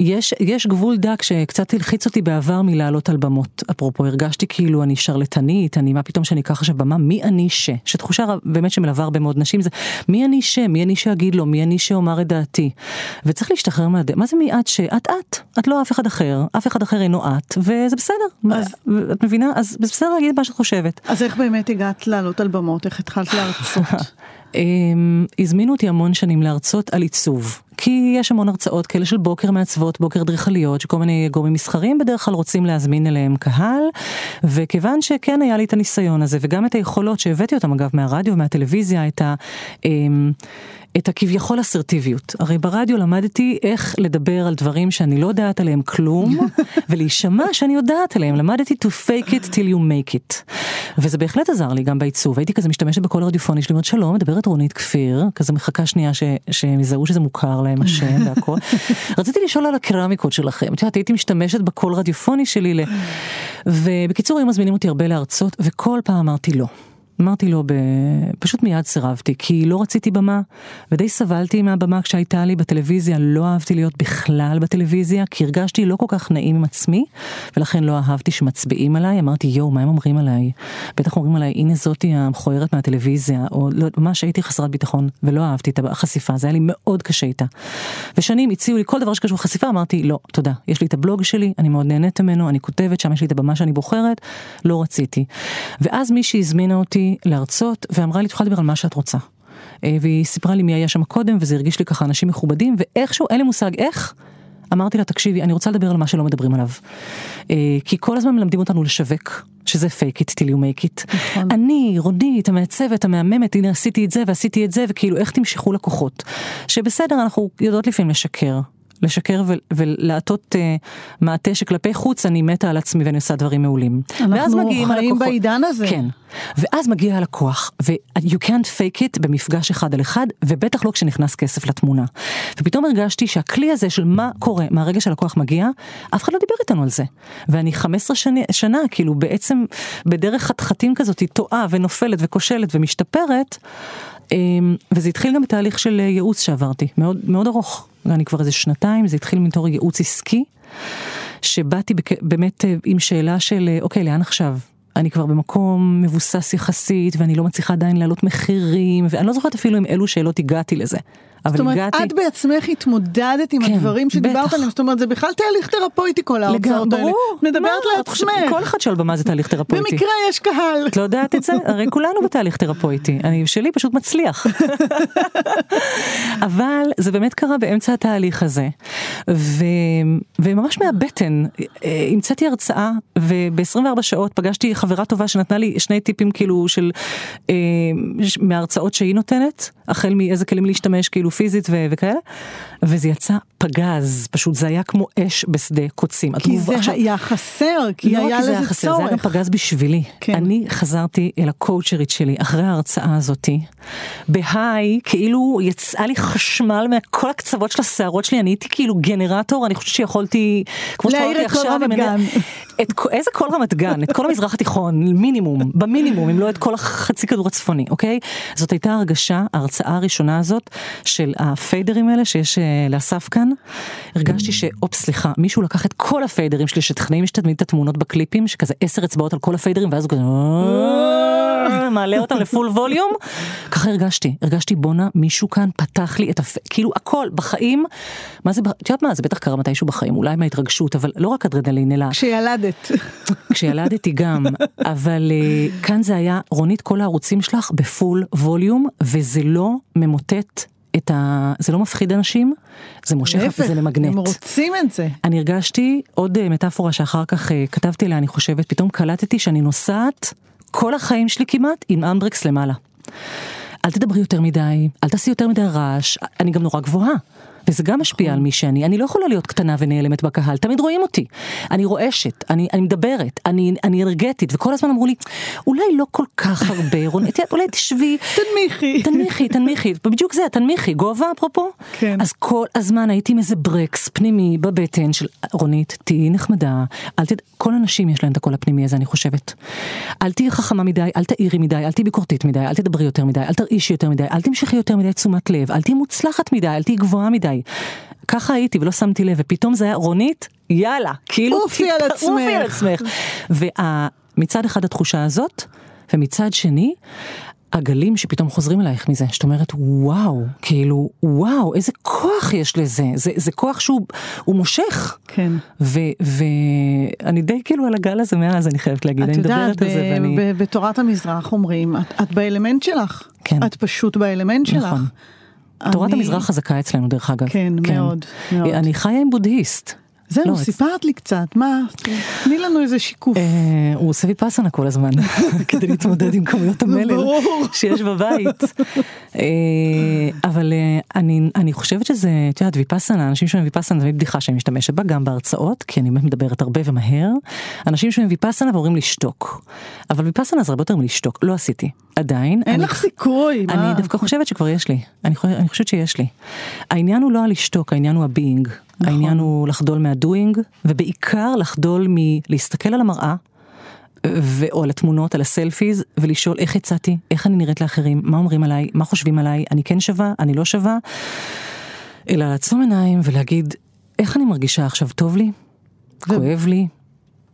יש, יש גבול דק שקצת הלחיץ אותי בעבר מלעלות על במות. אפרופו, הרגשתי כאילו אני שרלטנית, אני מה פתאום שאני אקח עכשיו במה, מי אני ש? שתחושה באמת שמלווה הרבה מאוד נשים זה מי אני ש? מי אני שאגיד לו? מי אני שאומר את דעתי? וצריך להשתחרר מהדעה, מה זה מי את ש? את את, את לא אף אחד אחר, אף אחד אחר אינו את, וזה בסדר. אז- את מבינה? אז זה בסדר להגיד מה שאת חושבת. אז איך באמת הגעת לעלות על במות? איך התחלת להרצות? אמ, הזמינו אותי המון שנים להרצות על עיצוב. כי יש המון הרצאות כאלה של בוקר מעצבות, בוקר אדריכליות, שכל מיני גורמים מסחריים בדרך כלל רוצים להזמין אליהם קהל, וכיוון שכן היה לי את הניסיון הזה, וגם את היכולות שהבאתי אותם אגב מהרדיו ומהטלוויזיה, את ה... אמ, את הכביכול אסרטיביות. הרי ברדיו למדתי איך לדבר על דברים שאני לא יודעת עליהם כלום, ולהישמע שאני יודעת עליהם. למדתי to fake it till you make it. וזה בהחלט עזר לי גם בעיצוב. הייתי כזה משתמשת בקול רדיופוני שלי, אומרת שלום, מדברת רונית כפיר, כזה מחכה שנייה ש- שהם יזהו שזה מוכר להם השם והכל. רציתי לשאול על הקרמיקות שלכם. את יודעת, הייתי משתמשת בקול רדיופוני שלי ל... ובקיצור, היו מזמינים אותי הרבה להרצות, וכל פעם אמרתי לא. אמרתי לו, ב... פשוט מיד סירבתי, כי לא רציתי במה, ודי סבלתי מהבמה כשהייתה לי בטלוויזיה, לא אהבתי להיות בכלל בטלוויזיה, כי הרגשתי לא כל כך נעים עם עצמי, ולכן לא אהבתי שמצביעים עליי, אמרתי יואו, מה הם אומרים עליי? בטח אומרים עליי, הנה זאתי המכוערת מהטלוויזיה, או לא, ממש הייתי חסרת ביטחון, ולא אהבתי את החשיפה, זה היה לי מאוד קשה איתה. ושנים הציעו לי כל דבר שקשור לחשיפה, אמרתי לא, תודה, יש לי את הבלוג שלי, אני מאוד נהנית ממנו, אני כותבת, שם יש לי את הבמה שאני בוחרת, לא רציתי. ואז מישהי הזמינה אותי להרצות, ואמרה לי, תוכל לדבר על מה שאת רוצה. אה, והיא סיפרה לי מי היה שם קודם, וזה הרגיש לי ככה אנשים מכובדים, ואיכשהו, אין לי מושג איך, אמרתי לה, תקשיבי, אני רוצה לדבר על מה שלא מדברים עליו. אה, כי כל הזמן מלמדים אותנו לשווק, שזה fake it till you make it. אני, רונית, המעצבת, המהממת, הנה עשיתי את זה ועשיתי את זה, וכאילו איך תמשכו לקוחות. שבסדר, אנחנו יודעות לפעמים לשקר. לשקר ו- ולעטות uh, מעטה שכלפי חוץ אני מתה על עצמי ואני עושה דברים מעולים. אנחנו חיים הלקוחות- בעידן הזה. כן. ואז מגיע הלקוח, ו-you can't fake it במפגש אחד על אחד, ובטח לא כשנכנס כסף לתמונה. ופתאום הרגשתי שהכלי הזה של מה קורה מהרגע שהלקוח מגיע, אף אחד לא דיבר איתנו על זה. ואני 15 שני, שנה, כאילו בעצם בדרך חתחתים כזאת, היא טועה ונופלת וכושלת ומשתפרת. אמ, וזה התחיל גם בתהליך של אה, ייעוץ שעברתי, מאוד, מאוד ארוך, אני כבר איזה שנתיים, זה התחיל מתור ייעוץ עסקי, שבאתי בק- באמת אה, עם שאלה של אה, אוקיי, לאן עכשיו? אני כבר במקום מבוסס יחסית, ואני לא מצליחה עדיין להעלות מחירים, ואני לא זוכרת אפילו עם אילו שאלות הגעתי לזה. אבל זאת אומרת, הגעתי... את בעצמך התמודדת עם כן, הדברים שדיברת בטח. עליהם, זאת אומרת, זה בכלל תהליך תרפויטי כל ההרצאות האלה. ברור. את מדברת חושבת- לעצמך. כל אחד שעל במה זה תהליך תרפויטי. במקרה יש קהל. את לא יודעת את זה? הרי כולנו בתהליך תרפויטי, אני שלי פשוט מצליח. אבל זה באמת קרה באמצע התהליך הזה, ו... וממש מהבטן אה, המצאתי הרצאה, וב-24 שעות פגשתי חברה טובה שנתנה לי שני טיפים כאילו של אה, מההרצאות שהיא נותנת, החל מאיזה כלים להשתמש כאילו פיזית ו- וכאלה, וזה יצא פגז, פשוט זה היה כמו אש בשדה קוצים. כי זה עכשיו- היה חסר, כי לא רק היה כי זה היה לזה חסר, זה היה גם צורך. פגז בשבילי. כן. אני חזרתי אל הקואוצ'רית שלי אחרי ההרצאה הזאתי, בהיי, כאילו יצאה לי חשמל מכל הקצוות של השערות שלי, אני הייתי כאילו גנרטור, אני חושבת שיכולתי, כמו את כל עכשיו, את איזה כל רמת גן, את כל המזרח התיכון, מינימום, במינימום, אם לא את כל החצי כדור הצפוני, אוקיי? זאת הייתה הרגשה, ההרצאה הראשונה הזאת, של הפיידרים האלה שיש אה, לאסף כאן, הרגשתי שאופס סליחה, מישהו לקח את כל הפיידרים שלי שטכנאים יש תמיד את התמונות בקליפים, שכזה עשר אצבעות על כל הפיידרים, ואז הוא כזה... "אה", מעלה אותם לפול ווליום, ככה הרגשתי, הרגשתי בואנה מישהו כאן פתח לי את הפ... כאילו הכל בחיים, מה זה, את יודעת מה, זה בטח קרה מתישהו בחיים, אולי מההתרגשות, אבל לא רק אדרנלין, אלא כשילדת. כשילדתי גם, אבל uh, כאן זה היה, רונית, כל הערוצים שלך בפול ווליום, וזה לא ממוטט את ה... זה לא מפחיד אנשים, זה מושך וזה ממגנט. הם רוצים את זה. אני הרגשתי עוד uh, מטאפורה שאחר כך uh, כתבתי עליה, אני חושבת, פתאום קלטתי שאני נוסעת כל החיים שלי כמעט עם אמברקס למעלה. אל תדברי יותר מדי, אל תעשי יותר מדי רעש, אני גם נורא גבוהה. וזה גם משפיע על מי שאני, אני לא יכולה להיות קטנה ונעלמת בקהל, תמיד רואים אותי. אני רועשת, אני, אני מדברת, אני, אני אנרגטית, וכל הזמן אמרו לי, אולי לא כל כך הרבה, רונית, אולי תשבי, תנמיכי. תנמיכי, תנמיכי, בדיוק זה, תנמיכי, גובה אפרופו. כן. אז כל הזמן הייתי עם איזה ברקס פנימי בבטן של רונית, תהיי נחמדה, אל תד... כל הנשים יש להן את הקול הפנימי הזה, אני חושבת. אל תהיי חכמה מדי, אל תעירי מדי, אל תהיי ביקורתית מדי, אל תדברי יותר מדי, אל תרעישי יותר מדי, אל תמשכי יותר מדי תשומת לב, אל תהיי מוצלחת מדי, אל תהיי גבוהה מדי. ככה הייתי ולא שמתי לב, ופתאום זה היה רונית, יאללה, כאילו, עופי על עצמך. עופי על עצמך. ומצד אחד התחושה הזאת, ומצד שני, הגלים שפתאום חוזרים אלייך מזה, שאת אומרת וואו, כאילו וואו, איזה כוח יש לזה, זה, זה כוח שהוא הוא מושך. כן. ואני די כאילו על הגל הזה מאז, אני חייבת להגיד, את אני יודעת, מדברת על זה ואני... ב- בתורת המזרח אומרים, את, את באלמנט שלך. כן. את פשוט באלמנט שלך. נכון. תורת אני- המזרח חזקה אצלנו דרך אגב. כן, מאוד, מאוד. אני חיה עם בודהיסט. זהו, לא, סיפרת לי קצת, מה? תני לנו איזה שיקוף. אה, הוא עושה ויפאסנה כל הזמן כדי להתמודד עם כמויות המלל. שיש בבית. אה, אבל אה, אני חושבת שזה, את יודעת, ויפאסנה, אנשים שומעים ויפאסנה זה תמיד בדיחה שאני משתמשת בה גם בהרצאות, כי אני מדברת הרבה ומהר. אנשים שומעים ויפאסנה ואומרים לשתוק. אבל ויפאסנה זה הרבה יותר מלשתוק, לא עשיתי, עדיין. אין אני- לך סיכוי, מה? אני דווקא חושבת שכבר יש לי, אני חושבת שיש לי. העניין הוא לא הלשתוק, העניין הוא ה being. נכון. העניין הוא לחדול מה doing, ובעיקר לחדול מלהסתכל על המראה, ו- או על התמונות, על ה selfies, ולשאול איך יצאתי, איך אני נראית לאחרים, מה אומרים עליי, מה חושבים עליי, אני כן שווה, אני לא שווה, אלא לעצום עיניים ולהגיד, איך אני מרגישה עכשיו, טוב לי? כואב לי?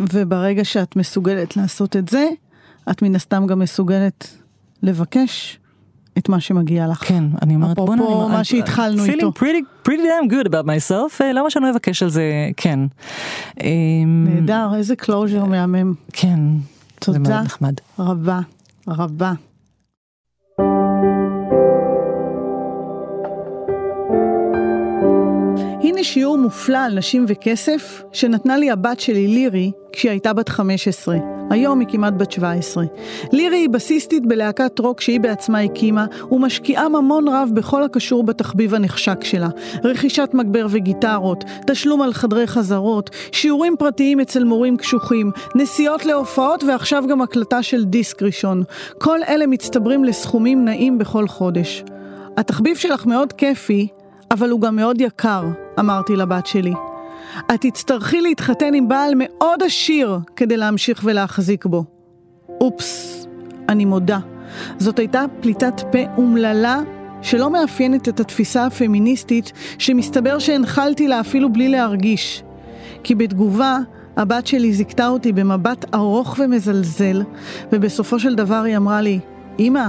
וברגע שאת מסוגלת לעשות את זה, את מן הסתם גם מסוגלת לבקש את מה שמגיע לך. כן, אני אומרת, אפרופו בוא'נה, אני- מה שהתחלנו feeling איתו. pretty, pretty damn good about myself, אה, למה שאני לא אבקש על זה, כן. אמ, נהדר, איזה closure מהמם. כן, זה תודה מאוד נחמד. רבה, רבה. שיעור מופלא על נשים וכסף שנתנה לי הבת שלי לירי כשהיא הייתה בת 15. היום היא כמעט בת 17. לירי היא בסיסטית בלהקת רוק שהיא בעצמה הקימה ומשקיעה ממון רב בכל הקשור בתחביב הנחשק שלה. רכישת מגבר וגיטרות, תשלום על חדרי חזרות, שיעורים פרטיים אצל מורים קשוחים, נסיעות להופעות ועכשיו גם הקלטה של דיסק ראשון. כל אלה מצטברים לסכומים נעים בכל חודש. התחביב שלך מאוד כיפי, אבל הוא גם מאוד יקר, אמרתי לבת שלי. את תצטרכי להתחתן עם בעל מאוד עשיר כדי להמשיך ולהחזיק בו. אופס, אני מודה. זאת הייתה פליטת פה אומללה שלא מאפיינת את התפיסה הפמיניסטית שמסתבר שהנחלתי לה אפילו בלי להרגיש. כי בתגובה, הבת שלי זיכתה אותי במבט ארוך ומזלזל, ובסופו של דבר היא אמרה לי, אמא,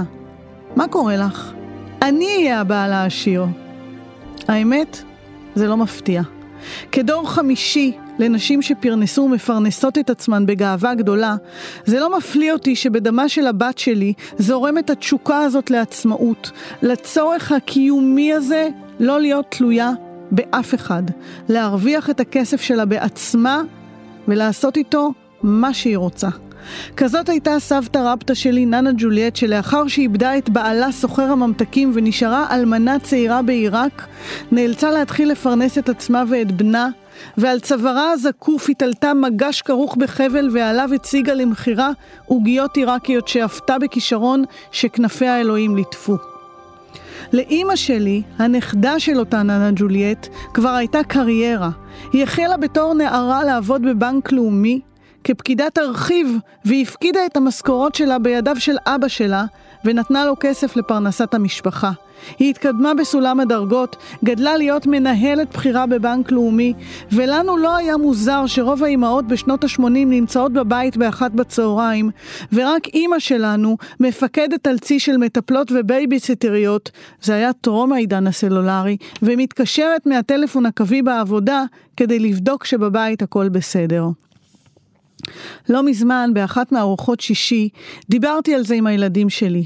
מה קורה לך? אני אהיה הבעל העשיר. האמת, זה לא מפתיע. כדור חמישי לנשים שפרנסו ומפרנסות את עצמן בגאווה גדולה, זה לא מפליא אותי שבדמה של הבת שלי זורמת התשוקה הזאת לעצמאות, לצורך הקיומי הזה לא להיות תלויה באף אחד, להרוויח את הכסף שלה בעצמה ולעשות איתו מה שהיא רוצה. כזאת הייתה סבתא רבתא שלי, ננה ג'וליאט, שלאחר שאיבדה את בעלה סוחר הממתקים ונשארה אלמנה צעירה בעיראק, נאלצה להתחיל לפרנס את עצמה ואת בנה, ועל צווארה הזקוף התעלתה מגש כרוך בחבל ועליו הציגה למכירה עוגיות עיראקיות שאפתה בכישרון שכנפי האלוהים ליטפו. לאימא שלי, הנכדה של אותה ננה ג'וליאט, כבר הייתה קריירה. היא החלה בתור נערה לעבוד בבנק לאומי, כפקידת ארכיב, והפקידה את המשכורות שלה בידיו של אבא שלה, ונתנה לו כסף לפרנסת המשפחה. היא התקדמה בסולם הדרגות, גדלה להיות מנהלת בכירה בבנק לאומי, ולנו לא היה מוזר שרוב האימהות בשנות ה-80 נמצאות בבית באחת בצהריים, ורק אימא שלנו, מפקדת על צי של מטפלות ובייביסיטריות, זה היה טרום העידן הסלולרי, ומתקשרת מהטלפון הקווי בעבודה כדי לבדוק שבבית הכל בסדר. לא מזמן, באחת מארוחות שישי, דיברתי על זה עם הילדים שלי.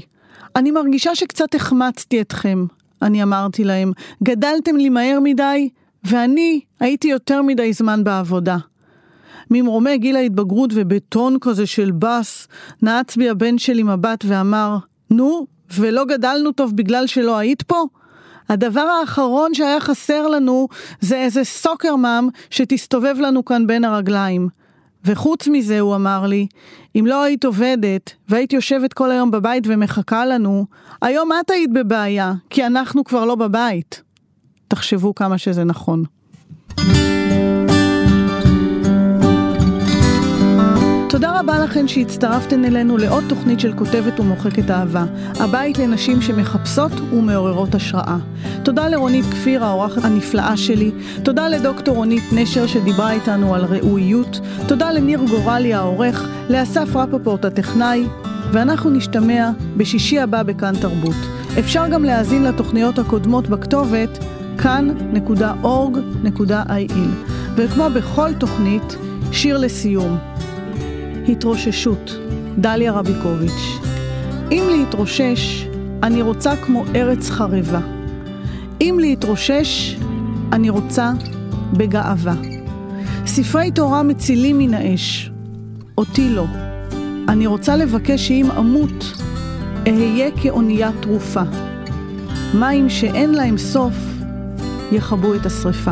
אני מרגישה שקצת החמצתי אתכם, אני אמרתי להם. גדלתם לי מהר מדי, ואני הייתי יותר מדי זמן בעבודה. ממרומי גיל ההתבגרות ובטון כזה של בס, נעץ בי הבן שלי מבט ואמר, נו, ולא גדלנו טוב בגלל שלא היית פה? הדבר האחרון שהיה חסר לנו זה איזה סוקרמם שתסתובב לנו כאן בין הרגליים. וחוץ מזה, הוא אמר לי, אם לא היית עובדת והיית יושבת כל היום בבית ומחכה לנו, היום את היית בבעיה, כי אנחנו כבר לא בבית. תחשבו כמה שזה נכון. תודה רבה לכן שהצטרפתן אלינו לעוד תוכנית של כותבת ומוחקת אהבה, הבית לנשים שמחפשות ומעוררות השראה. תודה לרונית כפיר, האורחת הנפלאה שלי, תודה לדוקטור רונית נשר שדיברה איתנו על ראויות, תודה לניר גורלי העורך, לאסף רפפורט הטכנאי, ואנחנו נשתמע בשישי הבא בכאן תרבות. אפשר גם להאזין לתוכניות הקודמות בכתובת כאן.org.il. וכמו בכל תוכנית, שיר לסיום. התרוששות, דליה רביקוביץ'. אם להתרושש, אני רוצה כמו ארץ חרבה. אם להתרושש, אני רוצה בגאווה. ספרי תורה מצילים מן האש, אותי לא. אני רוצה לבקש שאם אמות, אהיה כאונייה תרופה. מים שאין להם סוף, יכבו את השרפה.